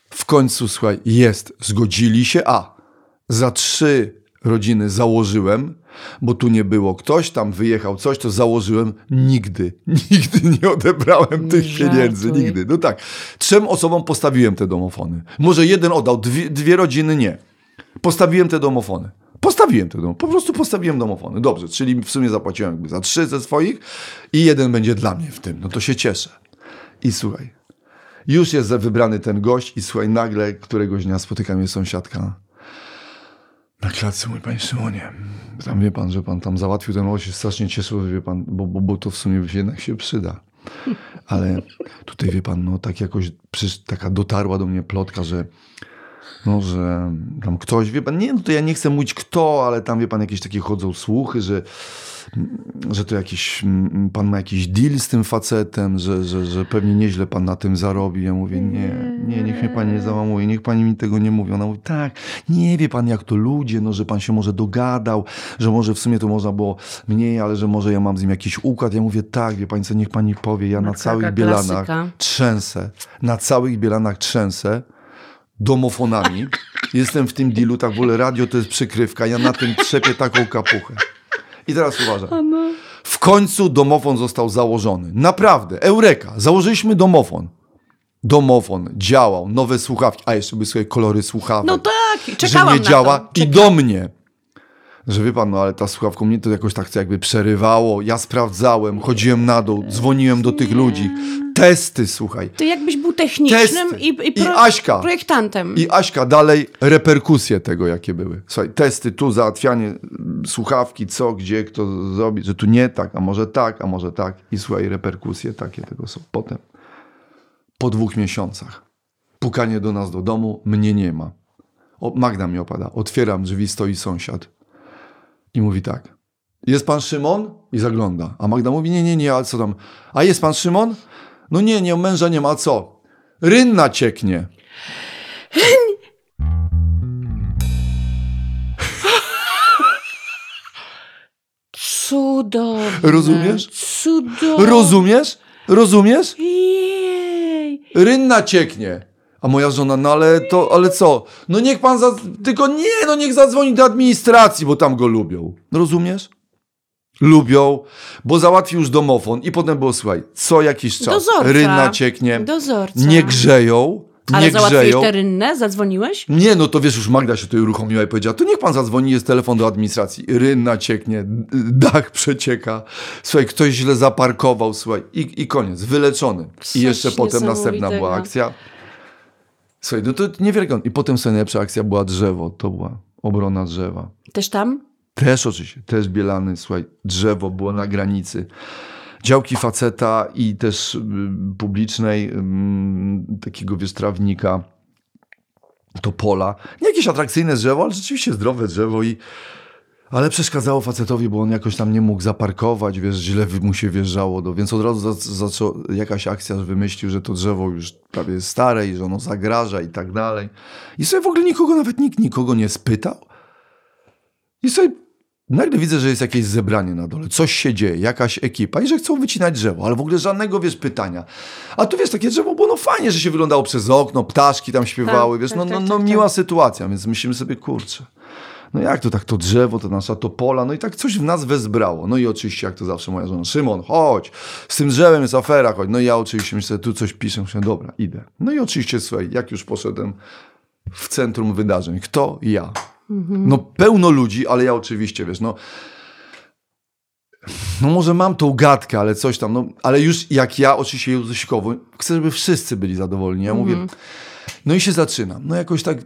w końcu, słuchaj, jest, zgodzili się, a za trzy rodziny założyłem, bo tu nie było ktoś, tam wyjechał coś, to założyłem. Nigdy, *laughs* nigdy nie odebrałem tych Żartuj. pieniędzy, nigdy. No tak, trzem osobom postawiłem te domofony. Może jeden oddał, dwie, dwie rodziny nie. Postawiłem te domofony. Postawiłem te domofony, po prostu postawiłem domofony. Dobrze, czyli w sumie zapłaciłem jakby za trzy ze swoich i jeden będzie dla mnie w tym. No to się cieszę. I słuchaj, już jest wybrany ten gość i słuchaj, nagle któregoś dnia spotyka mnie sąsiadka na klatce, mój panie Szymonie. Tam wie pan, że pan tam załatwił ten oś, się strasznie cieszył, wie pan, bo, bo, bo to w sumie jednak się przyda. Ale tutaj wie pan, no tak jakoś przysz, taka dotarła do mnie plotka, że no, że tam ktoś, wie pan, nie, no to ja nie chcę mówić kto, ale tam wie pan, jakieś takie chodzą słuchy, że że to jakiś, mm, pan ma jakiś deal z tym facetem, że, że, że pewnie nieźle pan na tym zarobi. Ja mówię, nie, nie, niech mnie pani nie załamuje, niech pani mi tego nie mówi. Ona mówi, tak, nie wie pan jak to ludzie, no, że pan się może dogadał, że może w sumie to można było mniej, ale że może ja mam z nim jakiś układ. Ja mówię, tak, wie pani co, niech pani powie, ja na całych bielanach klasyka. trzęsę, na całych bielanach trzęsę domofonami. Jestem w tym dealu, tak w ogóle radio to jest przykrywka, ja na tym trzepię taką kapuchę. I teraz uważam. W końcu domofon został założony. Naprawdę, eureka. Założyliśmy domofon. Domofon działał, nowe słuchawki, a jeszcze by sobie kolory słuchawek. No tak, że czekałam nie na działa to. i do mnie że wie pan, no ale ta słuchawka mnie to jakoś tak jakby przerywało. Ja sprawdzałem, chodziłem na dół, dzwoniłem do tych ludzi. Testy, słuchaj. To jakbyś był technicznym Testy. i, i, I pro, Aśka. projektantem. I Aśka dalej reperkusje tego, jakie były. Słuchaj, testy tu, załatwianie słuchawki, co, gdzie, kto zrobi, że tu nie tak, a może tak, a może tak. I słuchaj, reperkusje takie tego są. Potem, po dwóch miesiącach, pukanie do nas do domu, mnie nie ma. O, Magda mi opada. Otwieram drzwi, stoi sąsiad. I mówi tak. Jest pan Szymon? I zagląda. A Magda mówi, nie, nie, nie, a co tam? A jest pan Szymon? No nie, nie, męża nie ma, a co? Rynna cieknie. Cudowne. Rozumiesz? Cudowne. Rozumiesz? Rozumiesz? Jej. Rynna cieknie. A moja żona, no ale to, ale co? No niech pan, tylko nie, no niech zadzwoni do administracji, bo tam go lubią. Rozumiesz? Lubią, bo załatwił już domofon i potem było, słuchaj, co jakiś czas Dozorca. rynna cieknie, Dozorca. nie grzeją, Ale nie załatwiłeś grzeją. tę rynnę? Zadzwoniłeś? Nie, no to wiesz, już Magda się tutaj uruchomiła i powiedziała, to niech pan zadzwoni, jest telefon do administracji. Rynna cieknie, dach przecieka. Słuchaj, ktoś źle zaparkował, słuchaj, i, i koniec, wyleczony. Coś I jeszcze potem następna była akcja. Słuchaj, no to niewiarygodne. I potem sobie najlepsza akcja była drzewo, to była obrona drzewa. Też tam? Też oczywiście, też Bielany, słuchaj, drzewo było na granicy. Działki faceta i też y, publicznej, ym, takiego wiesz, trawnika, topola. Nie jakieś atrakcyjne drzewo, ale rzeczywiście zdrowe drzewo i ale przeszkadzało facetowi, bo on jakoś tam nie mógł zaparkować, wiesz, źle mu się wjeżdżało, do, więc od razu za- zaczął jakaś akcja, wymyślił, że to drzewo już prawie jest stare i że ono zagraża i tak dalej. I sobie w ogóle nikogo, nawet nikt nikogo nie spytał. I sobie nagle widzę, że jest jakieś zebranie na dole, coś się dzieje, jakaś ekipa i że chcą wycinać drzewo, ale w ogóle żadnego, wiesz, pytania. A tu, wiesz, takie drzewo było, no fajnie, że się wyglądało przez okno, ptaszki tam śpiewały, Tak, wiesz, tak, no, tak, no, tak, no tak. miła sytuacja, więc myślimy sobie, kurczę, no jak to tak, to drzewo, to nasza topola, no i tak coś w nas wezbrało. No i oczywiście, jak to zawsze moja żona, Szymon, chodź, z tym drzewem jest afera, chodź. No i ja oczywiście myślę, tu coś piszę, myślę, dobra, idę. No i oczywiście, słuchaj, jak już poszedłem w centrum wydarzeń, kto? Ja. No pełno ludzi, ale ja oczywiście, wiesz, no no może mam tą gadkę, ale coś tam, no, ale już jak ja oczywiście Józefikowo, chcę, żeby wszyscy byli zadowoleni. Ja mówię, no i się zaczynam. No jakoś tak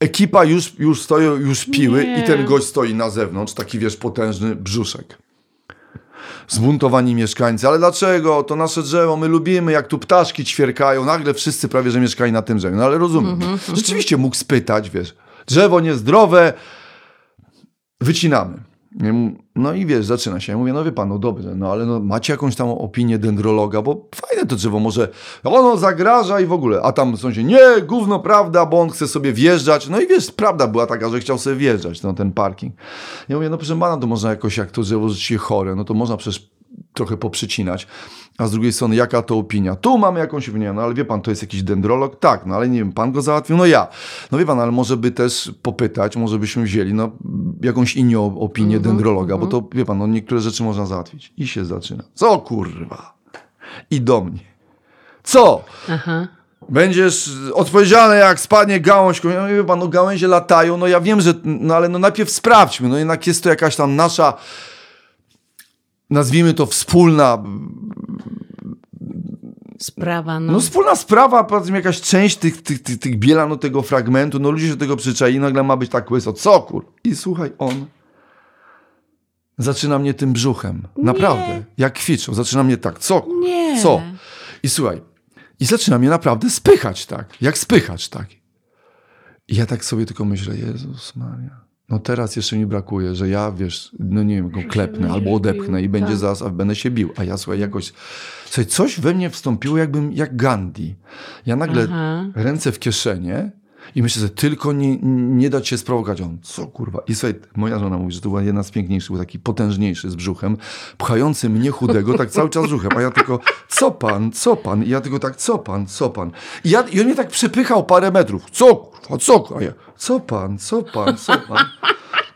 ekipa już, już stoją, już piły Nie. i ten gość stoi na zewnątrz, taki wiesz, potężny brzuszek. Zbuntowani mieszkańcy, ale dlaczego? To nasze drzewo, my lubimy, jak tu ptaszki ćwierkają. Nagle wszyscy prawie, że mieszkali na tym drzewie. No ale rozumiem. Rzeczywiście mógł spytać, wiesz, drzewo niezdrowe, wycinamy. No i wiesz, zaczyna się. Ja mówię, no wie pan, no dobrze, no ale no, macie jakąś tam opinię dendrologa, bo fajne to drzewo, może ono zagraża i w ogóle. A tam są się, nie, gówno prawda, bo on chce sobie wjeżdżać. No i wiesz, prawda była taka, że chciał sobie wjeżdżać na ten parking. Ja mówię, no proszę pana, to można jakoś, jak to drzewo rzeczywiście chore, no to można przecież trochę poprzycinać. A z drugiej strony, jaka to opinia? Tu mamy jakąś opinię, no ale wie pan, to jest jakiś dendrolog? Tak, no ale nie wiem, pan go załatwił? No ja. No wie pan, ale może by też popytać, może byśmy wzięli no, jakąś inną opinię dendrologa, bo to, wie pan, no niektóre rzeczy można załatwić. I się zaczyna. Co kurwa? I do mnie. Co? Aha. Będziesz odpowiedzialny, jak spadnie gałąź. Ja mówię, wie pan, no gałęzie latają, no ja wiem, że, no ale no najpierw sprawdźmy, no jednak jest to jakaś tam nasza, nazwijmy to wspólna, Sprawa, no. no wspólna sprawa, powiedzmy jakaś część tych, tych, tych, tych bielan no, tego fragmentu, no ludzie się do tego przyczaili, nagle ma być tak łyso, co kur? I słuchaj, on zaczyna mnie tym brzuchem, naprawdę, jak kwiczą, zaczyna mnie tak, co? kur? Nie. Co? I słuchaj, i zaczyna mnie naprawdę spychać tak, jak spychacz tak. I ja tak sobie tylko myślę, Jezus Maria, no teraz jeszcze mi brakuje, że ja, wiesz, no nie wiem, go klepnę albo odepchnę bił, i będzie tak. zaraz, a będę się bił. A ja, słuchaj, jakoś, słuchaj, coś we mnie wstąpiło jakbym, jak Gandhi. Ja nagle Aha. ręce w kieszenie i myślę, że tylko nie, nie dać się sprowokować. On, co kurwa? I słuchaj, moja żona mówi, że to była jedna z piękniejszych, był taki potężniejszy z brzuchem, pchający mnie chudego, tak cały czas brzuchem. A ja tylko, co pan, co pan? I ja tylko tak, co pan, co pan? I, ja, i on mnie tak przepychał parę metrów. Co kurwa, co? A ja, co pan, co pan, co pan?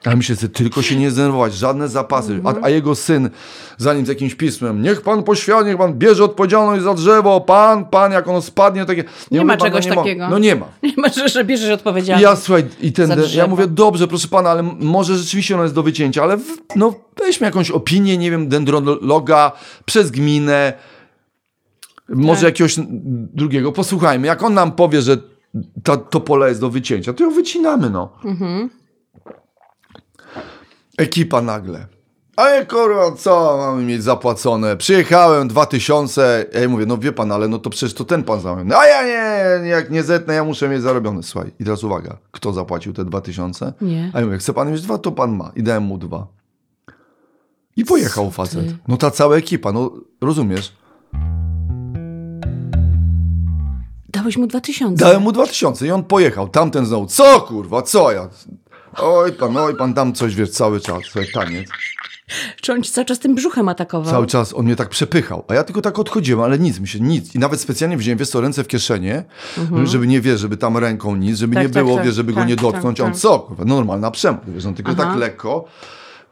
A myślę sobie, tylko się nie zdenerwować, żadne zapasy. A, a jego syn, zanim z jakimś pismem, niech pan poświadczy, niech pan bierze odpowiedzialność za drzewo, pan, pan, jak ono spadnie, takie... Nie mówię, ma pan, czegoś no nie takiego. No nie ma. *laughs* Nie ma, że, że bierzesz I odpowiedzialność. ja słuchaj, i ten, Za ja mówię, dobrze, proszę pana, ale może rzeczywiście ono jest do wycięcia, ale w, no weźmy jakąś opinię, nie wiem, dendrologa przez gminę, może Tak. jakiegoś drugiego, posłuchajmy, jak on nam powie, że ta, to pole jest do wycięcia, to ją wycinamy, no. Mhm. Ekipa nagle. Ale kurwa, co mamy mieć zapłacone? Przyjechałem 2000, ja jej mówię, no wie pan, ale no to przecież to ten pan zajął. A ja nie, jak nie zetnę, ja muszę mieć zarobione. Słuchaj, i teraz uwaga, kto zapłacił te 2000? Nie. A ja mówię, chce pan mieć dwa, to pan ma. I dałem mu dwa. I pojechał facet. No ta cała ekipa, no rozumiesz? Dałeś mu 2000. Dałem mu 2000 i on pojechał. Tamten znowu, co kurwa, co ja? Oj pan, oj pan, tam coś wiesz cały czas, słuchaj, taniec. Czy on ci cały czas tym brzuchem atakował? Cały czas on mnie tak przepychał, a ja tylko tak odchodziłem, ale nic mi się, nic. I nawet specjalnie wziąłem, wiesz co, ręce w kieszenie, żeby nie, wiesz, żeby tam ręką nic, żeby Tak, nie tak, było, tak, wiesz, żeby go tak, nie dotknąć. tak, on tak. co, kurwa, normalna przemoc, wiesz, on tylko Aha. tak lekko.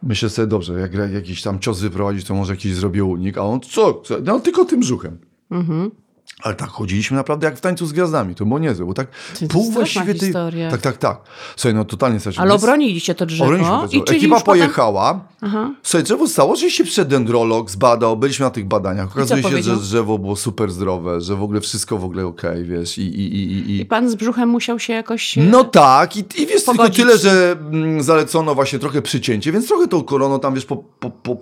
Myślę sobie, dobrze, jak jak jakiś tam cios wyprowadzić, to może jakiś zrobię unik, a on co, co? no tylko tym brzuchem. Mhm. Ale tak chodziliśmy naprawdę jak w tańcu z gwiazdami, to było niezłe, bo tak To pół właściwie tej... historia. Tak, tak, tak. Słuchaj, no totalnie straciłem. Ale Więc- obroniliście to drzewo. Obroniliśmy to drzewo. czyli Ekipa potem- pojechała. Aha. Słuchaj, drzewo stało, oczywiście przyszedł dendrolog, zbadał, byliśmy na tych badaniach. Okazuje się, powiedział? że drzewo było super zdrowe, że w ogóle wszystko w ogóle okej, wiesz, i, i, i, i, I i... pan z brzuchem musiał się jakoś... e, No tak, i, i wiesz, tylko Pogodzić tyle, się. że mm, zalecono właśnie trochę przycięcie, więc trochę tą koroną tam, wiesz, po, po, po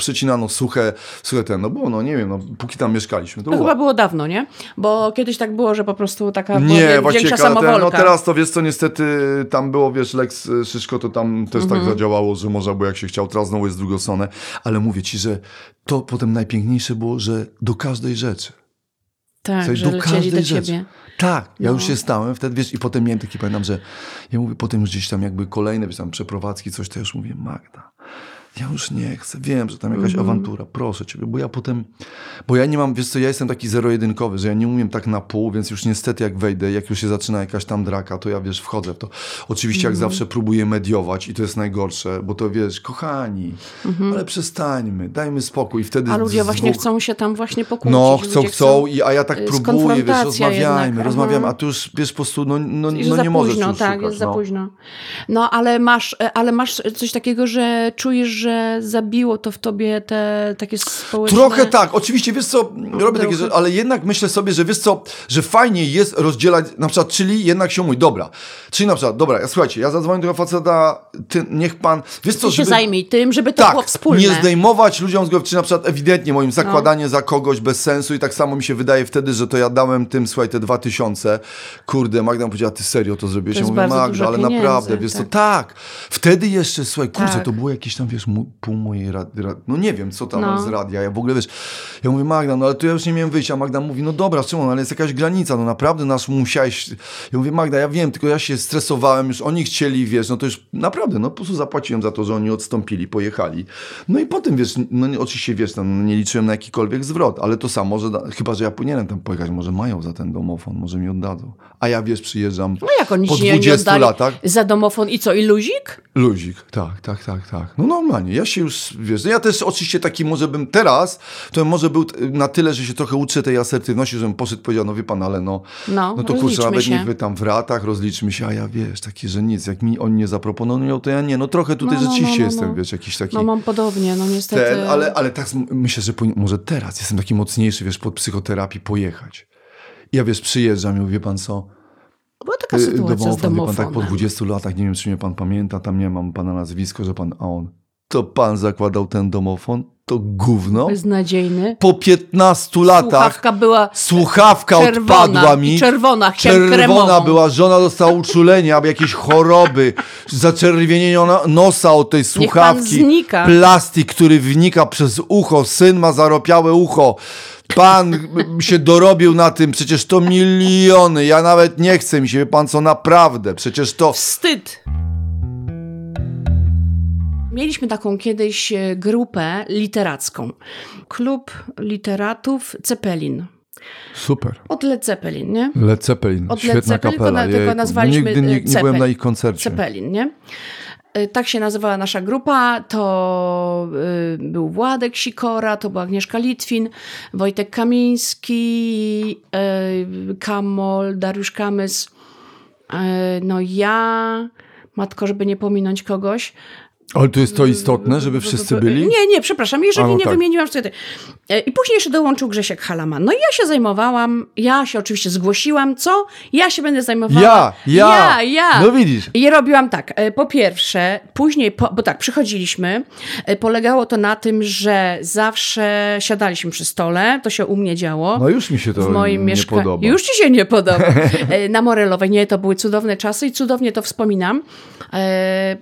suche, suche ten, no było, no nie wiem, no póki tam mieszkaliśmy, to To było. chyba było dawno, nie? Bo kiedyś tak było, że po prostu taka była Nie, wie- właściwie większa ten, samowolka. no teraz to wiesz co, niestety tam było, wiesz, Lex y, Szyszko to tam też Mhm. tak zadziałało, że można było jak się chciał, teraz znowu jest drugostronne, ale mówię ci, że to potem najpiękniejsze było, że do każdej rzeczy. Tak, że do każdej do rzeczy. ciebie. Tak, ja No. już się stałem wtedy, wiesz, i potem miałem taki, pamiętam, że ja mówię, potem już gdzieś tam jakby kolejne, wiesz, tam przeprowadzki, coś, to ja już mówię, Magda, ja już nie chcę, wiem, że tam jakaś Mhm. awantura, proszę ciebie, bo ja potem, bo ja nie mam, wiesz co, ja jestem taki zero-jedynkowy, że ja nie umiem tak na pół, więc już niestety jak wejdę, jak już się zaczyna jakaś tam draka, to ja, wiesz, wchodzę w to. Oczywiście jak Mhm. zawsze próbuję mediować i to jest najgorsze, bo to, wiesz, kochani, ale przestańmy, dajmy spokój i wtedy. A ludzie z właśnie dwóch- chcą się tam właśnie pokłócić. no, chcą, chcą, i, a ja tak y, próbuję, wiesz, rozmawiajmy, jednak, rozmawiamy, a tu już, wiesz, po prostu, no, no, no nie możesz późno, już tak, szukać, jest za no. późno. No, ale masz, ale masz coś takiego, że czujesz, że zabiło to w tobie te takie społeczne... Trochę tak, oczywiście, wiesz co, robię takie rzeczy, ale jednak myślę sobie, że wiesz co, że fajnie jest rozdzielać, na przykład, czyli jednak się mówi, dobra, czyli na przykład, dobra, słuchajcie, ja zadzwonię do tego faceta, ty, niech pan, wiesz co, Ty się żeby... zajmij tym, żeby to było Tak, wspólne. nie zdejmować ludziom z głowy, czy na przykład ewidentnie moim No. zakładanie za kogoś bez sensu i tak samo mi się wydaje wtedy, że to ja dałem tym, słuchaj, te dwa tysiące, kurde, Magda powiedziała, ty serio to zrobiłeś? To Ja mówię, Magda, ale pieniędzy, naprawdę, wiesz co, tak. tak, wtedy jeszcze, słuchaj, kurczę, Tak. to było jakieś tam, wiesz, pół mojej rad, no nie wiem, co tam No. z radia, ja w ogóle, wiesz, ja mówię, Magda, no ale tu ja już nie miałem wyjścia, a Magda mówi, no dobra, Szymon, ale jest jakaś granica, no naprawdę nasz musiałeś, ja mówię, Magda, ja wiem, tylko ja się stresowałem, już oni chcieli, wiesz, no to już naprawdę, no po prostu zapłaciłem za to, że oni odstąpili, pojechali. No i potem, wiesz, no nie, oczywiście, wiesz, tam nie liczyłem na jakikolwiek zwrot, ale to samo, że chyba, że ja powinienem tam pojechać, może mają za ten domofon, może mi oddadzą. A ja, wiesz, przyjeżdżam No jak oni po ci nie, nie 20 oddali latach. za domofon i co, i luzik? Luzik, tak, tak, tak, tak. No normalnie, ja się już, wiesz, ja też oczywiście taki może bym teraz, to może był na tyle, że się trochę uczę tej asertywności, żebym poszedł powiedział, no wie pan, ale no, No, no to kurczę, nawet się. niech wy tam w ratach, rozliczmy się, a ja wiesz, taki, że nic, jak mi oni nie zaproponują, to ja nie, no trochę tutaj No, no, rzeczywiście no, no, jestem, no. wiesz, jakiś taki... No mam podobnie, no niestety. Ten, ale, ale tak myślę, że może teraz jestem taki mocniejszy, wiesz, pod psychoterapii pojechać. I Ja wiesz, przyjeżdżam i mówię, pan co, Była taka y, sytuacja z domofon, pan, domofonem. tak po 20 latach, nie wiem, czy mnie pan pamięta, tam nie mam pana nazwisko, że pan, a on, to pan zakładał ten domofon, to gówno. Beznadziejny. Po 15 latach Słuchawka była słuchawka czerwona odpadła mi. czerwona, Czerwona kremową. była, żona dostała uczulenie, albo jakieś choroby, zaczerwienienie no- nosa od tej pan słuchawki. znika. Plastik, który wnika przez ucho, syn ma zaropiałe ucho. Pan się dorobił na tym, przecież to miliony, ja nawet nie chcę mi się, wie pan co, naprawdę, przecież to... Wstyd. Mieliśmy taką kiedyś e, grupę literacką. Klub literatów Cepelin. Super. Od Led Zeppelin, nie? Led Zeppelin, Od Led świetna Zeppelin, tylko kapela. tylko jejku. nazwaliśmy, Nigdy nie, e, nie byłem Zeppelin. na ich koncercie. Cepelin, nie? y, tak się nazywała nasza grupa. To był Władek Sikora, to była Agnieszka Litwin, Wojtek Kamiński, Kamol, Dariusz Kamys. No ja, matko, żeby nie pominąć kogoś. Ale to jest to istotne, żeby wszyscy byli? Nie, nie, przepraszam, jeżeli A, no nie tak. wymieniłam wtedy. E, I później jeszcze dołączył Grzesiek Halaman. No i ja się zajmowałam, ja się oczywiście zgłosiłam, co? Ja się będę zajmowała. Ja, ja. Ja, ja. No widzisz. I robiłam tak, e, po pierwsze, później, po, bo tak, przychodziliśmy, e, polegało to na tym, że zawsze siadaliśmy przy stole, to się u mnie działo. No już mi się to w moim nie podoba. Już ci się nie podoba. *laughs* Na Morelowej. Nie, to były cudowne czasy i cudownie to wspominam,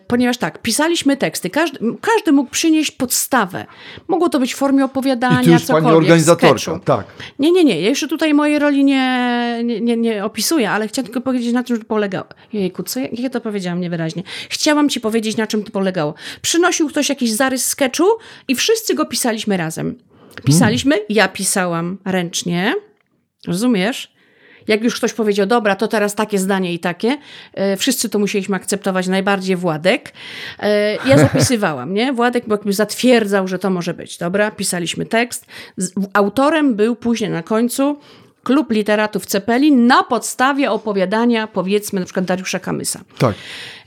ponieważ tak, pisaliśmy teksty. Każdy, każdy mógł przynieść podstawę. Mogło to być w formie opowiadania, I tu już pani cokolwiek, organizatorka, sketchu. tak. Nie, nie, nie. Ja jeszcze tutaj mojej roli nie, nie, nie, nie opisuję, ale chciałam tylko powiedzieć, na czym to polegało. Jejku, co ja, ja to powiedziałam niewyraźnie. Chciałam ci powiedzieć, na czym to polegało. Przynosił ktoś jakiś zarys sketchu i wszyscy go pisaliśmy razem. Pisaliśmy, ja pisałam ręcznie, rozumiesz? Jak już ktoś powiedział, dobra, to teraz takie zdanie i takie, e, wszyscy to musieliśmy akceptować, najbardziej Władek. E, ja *laughs* zapisywałam, nie? Władek jakby zatwierdzał, że to może być, dobra? Pisaliśmy tekst. Autorem był później na końcu Klub Literatów Cepelin na podstawie opowiadania, powiedzmy, na przykład Dariusza Kamysa. Tak.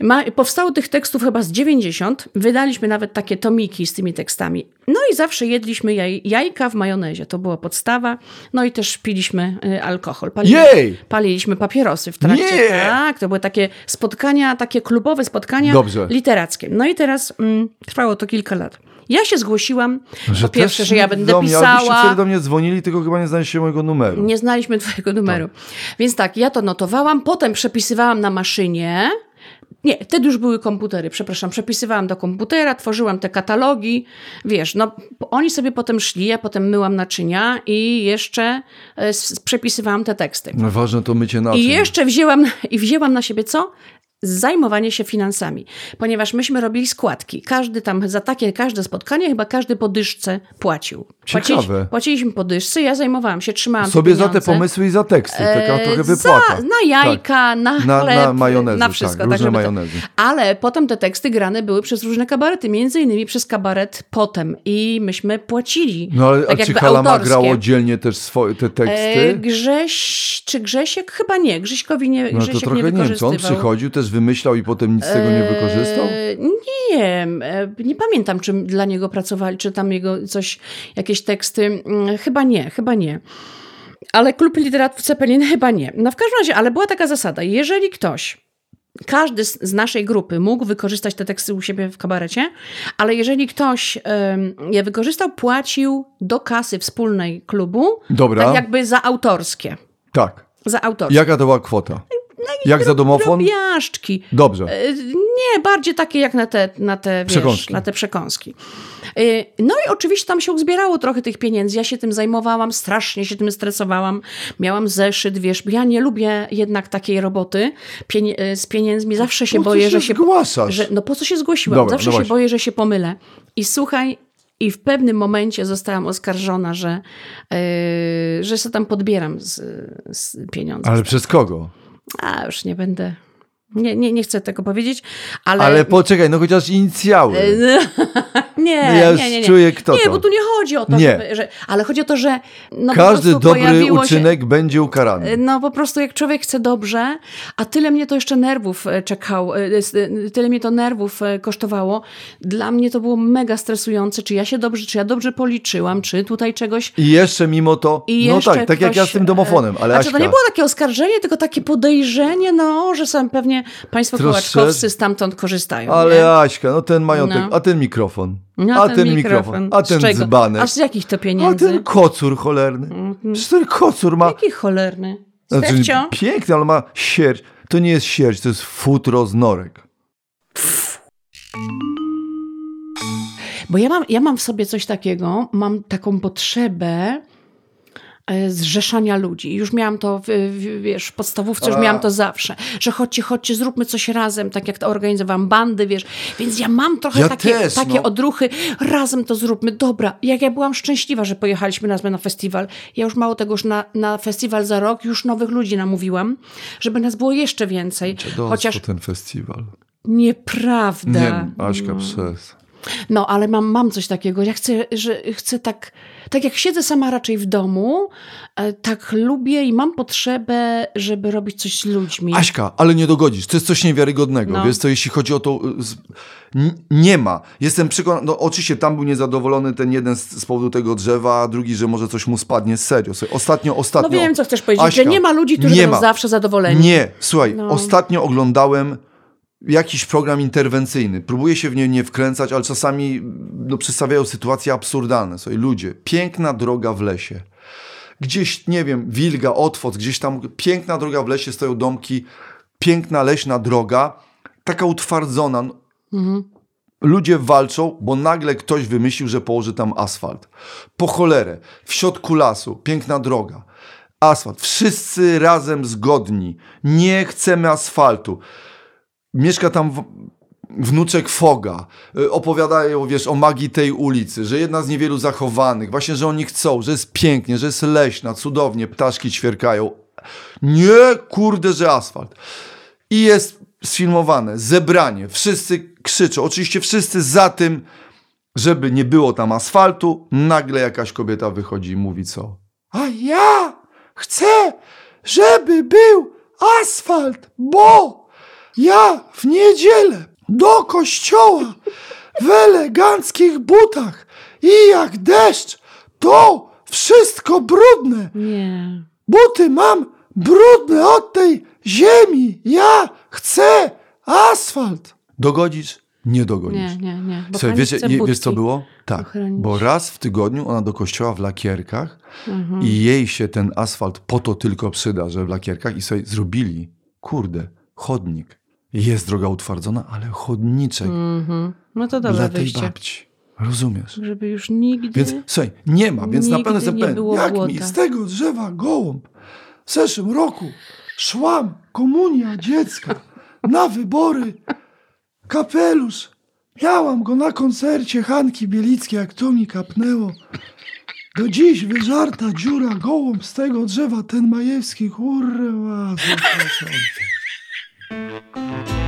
Ma, powstało tych tekstów chyba z 90. Wydaliśmy nawet takie tomiki z tymi tekstami. No i zawsze jedliśmy jaj, jajka w majonezie. To była podstawa. No i też piliśmy y, alkohol. Palili, Jej! Paliliśmy papierosy w trakcie. Nie! Tak, to były takie spotkania, takie klubowe spotkania Dobrze. literackie. No i teraz mm, trwało to kilka lat. Ja się zgłosiłam, po też pierwsze, że ja będę do mnie, pisała. wtedy do mnie dzwonili, tylko chyba nie znaliście mojego numeru. Nie znaliśmy twojego numeru. Więc tak, ja to notowałam, potem przepisywałam na maszynie. Nie, wtedy już były komputery, przepraszam. Przepisywałam do komputera, tworzyłam te katalogi. Wiesz, no oni sobie potem szli, ja potem myłam naczynia i jeszcze e, s- przepisywałam te teksty. No ważne to mycie naczyń. I jeszcze wzięłam, i wzięłam na siebie co? Zajmowanie się finansami, ponieważ myśmy robili składki. Każdy tam, za takie każde spotkanie, chyba każdy po dyszce płacił. Ciekawe. płaciliśmy po dyszce, ja zajmowałam się, trzymałam Sobie te za te pieniądze. pomysły i za teksty. Taka E, trochę za, wypłata. na jajka, na Na- chleb, na majonezy, na tak, wszystko. różne żeby to- majonezy. Ale potem te teksty grane były przez różne kabarety, między innymi przez kabaret Potem i myśmy płacili. No ale tak a czy Halama autorskie. grał oddzielnie też swoje te E, teksty? Grześ, czy Grzesiek? Chyba nie. Grześkowi nie, No to Grzesiek trochę nie nie wiem, co on przychodził, też wymyślał i potem nic z tego nie wykorzystał? E, Nie wiem, nie pamiętam, czy dla niego pracowali, czy tam jego coś, jakieś teksty. Mm, Chyba nie, chyba nie. Ale klub literatów Cepelin chyba nie. No w każdym razie, ale była taka zasada, jeżeli ktoś każdy z, naszej grupy mógł wykorzystać te teksty u siebie w kabarecie, ale jeżeli ktoś em, je wykorzystał, płacił do kasy wspólnej klubu, Dobra. tak jakby za autorskie. Tak. Za autorskie. Jaka to była kwota? Jak za domofon? Drobiażdżki. Dobrze. E, Nie, bardziej takie jak na te, na te, wiesz, Przekąski. na te przekąski. E, No i oczywiście tam się uzbierało trochę tych pieniędzy. Ja się tym zajmowałam, strasznie się tym stresowałam. Miałam zeszyt, wiesz, ja nie lubię jednak takiej roboty e, z pieniędzmi. Zawsze się boję, się że się... zgłaszasz? Że, no po co się zgłosiłam? Dobra, Zawsze no się właśnie. boję, że się pomylę. I słuchaj, i w pewnym momencie zostałam oskarżona, że, yy, że sobie tam podbieram z, z pieniądze. Ale przez kogo? A, już nie będę. Nie, nie, nie chcę tego powiedzieć, ale. Ale poczekaj, no chociaż inicjały. *laughs* nie, No ja już nie, nie, nie. czuję, kto nie, to. bo tu nie chodzi o to, Nie. Żeby, że. Ale chodzi o to, że. No, Każdy dobry pojawiło się- uczynek będzie ukarany. no po prostu jak człowiek chce dobrze, a tyle mnie to jeszcze nerwów e, czekał, e, e, tyle mnie to nerwów e, kosztowało. Dla mnie to było mega stresujące, czy ja się dobrze, czy ja dobrze policzyłam, czy tutaj czegoś I jeszcze mimo to, i no tak, tak jak ja z tym domofonem, ale Znaczy, to Aśka, nie było takie oskarżenie, tylko takie podejrzenie, no, że sam pewnie państwo Troszeczkę- kołaczkowscy stamtąd korzystają. ale nie? Aśka, no ten majątek, No. a ten mikrofon, No, a ten, mikrofon, a Z ten dzbanek, A z jakich to a pieniędzy? ten kocur cholerny. Przecież ten kocur ma, Jaki cholerny? znaczy piękny, ale ma sierść. To nie jest sierść, to jest futro z norek. Bo ja mam, ja mam w sobie coś takiego, mam taką potrzebę zrzeszania ludzi. Już miałam to, w, w, wiesz, w podstawówce już miałam to zawsze, że chodźcie, chodźcie, zróbmy coś razem, tak jak to organizowałam bandy, wiesz. Więc ja mam trochę Ja takie, też, takie no. odruchy, razem to zróbmy, dobra. Jak ja byłam szczęśliwa, że pojechaliśmy razem na festiwal. Ja już mało tego, już na, na festiwal za rok już nowych ludzi namówiłam, żeby nas było jeszcze więcej. Chociaż... Chociaż ten festiwal. Nieprawda. Nie, Aśka, przez. No, ale mam, mam coś takiego. Ja chcę, że chcę tak, tak jak siedzę sama raczej w domu, e, tak lubię i mam potrzebę, żeby robić coś z ludźmi. Aśka, ale nie dogodzisz. To jest coś niewiarygodnego. No. Wiesz co, jeśli chodzi o to... n- Nie ma. Jestem przekonany... No oczywiście tam był niezadowolony ten jeden z, z powodu tego drzewa, a drugi, że może coś mu spadnie. Serio. Słuchaj, Ostatnio, no ostatnio... wiem, co chcesz powiedzieć, Aśka, że nie ma ludzi, którzy nie ma. zawsze zadowoleni. Nie, słuchaj, No. ostatnio oglądałem jakiś program interwencyjny. Próbuję się w nie nie wkręcać, ale czasami no, przedstawiają sytuacje absurdalne. Słuchaj, ludzie, piękna droga w lesie. Gdzieś, nie wiem, wilga, otwoc, gdzieś tam piękna droga w lesie, stoją domki, piękna leśna droga, taka utwardzona. Mhm. Ludzie walczą, bo nagle ktoś wymyślił, że położy tam asfalt. Po cholerę, w środku lasu, piękna droga. Asfalt. Wszyscy razem zgodni. Nie chcemy asfaltu. Mieszka tam wnuczek Foga. Y, Opowiadają, wiesz, o magii tej ulicy, że jedna z niewielu zachowanych, właśnie, że oni chcą, że jest pięknie, że jest leśna, cudownie, ptaszki ćwierkają. Nie, kurde, że asfalt. I jest sfilmowane zebranie. Wszyscy krzyczą. Oczywiście wszyscy za tym, żeby nie było tam asfaltu. Nagle jakaś kobieta wychodzi i mówi co? A ja chcę, żeby był asfalt, bo ja w niedzielę do kościoła w eleganckich butach i jak deszcz, to wszystko brudne. Nie. Buty mam brudne od tej ziemi. Ja chcę asfalt. Dogodzisz? Nie dogodzisz. Nie, nie, nie. Bo Słuchaj, wiecie, je- wiesz co było? Tak, ochronić. bo raz w tygodniu ona do kościoła w lakierkach Mhm. i jej się ten asfalt po to tylko przyda, że w lakierkach i sobie zrobili, kurde, chodnik. Jest droga utwardzona, ale chodniczek Mhm. No to dobre dla tej wyjście. babci. Rozumiesz? Żeby już nigdy... Więc słuchaj, nie ma, więc na pewno nie jestem pewien, jak błota. mi z tego drzewa gołąb w zeszłym roku szłam, komunia dziecka, na wybory, kapelusz. Miałam go na koncercie Hanki Bielickiej, jak to mi kapnęło. Do dziś wyżarta dziura, gołąb z tego drzewa, ten Majewski, kurwa, zapraszam. Música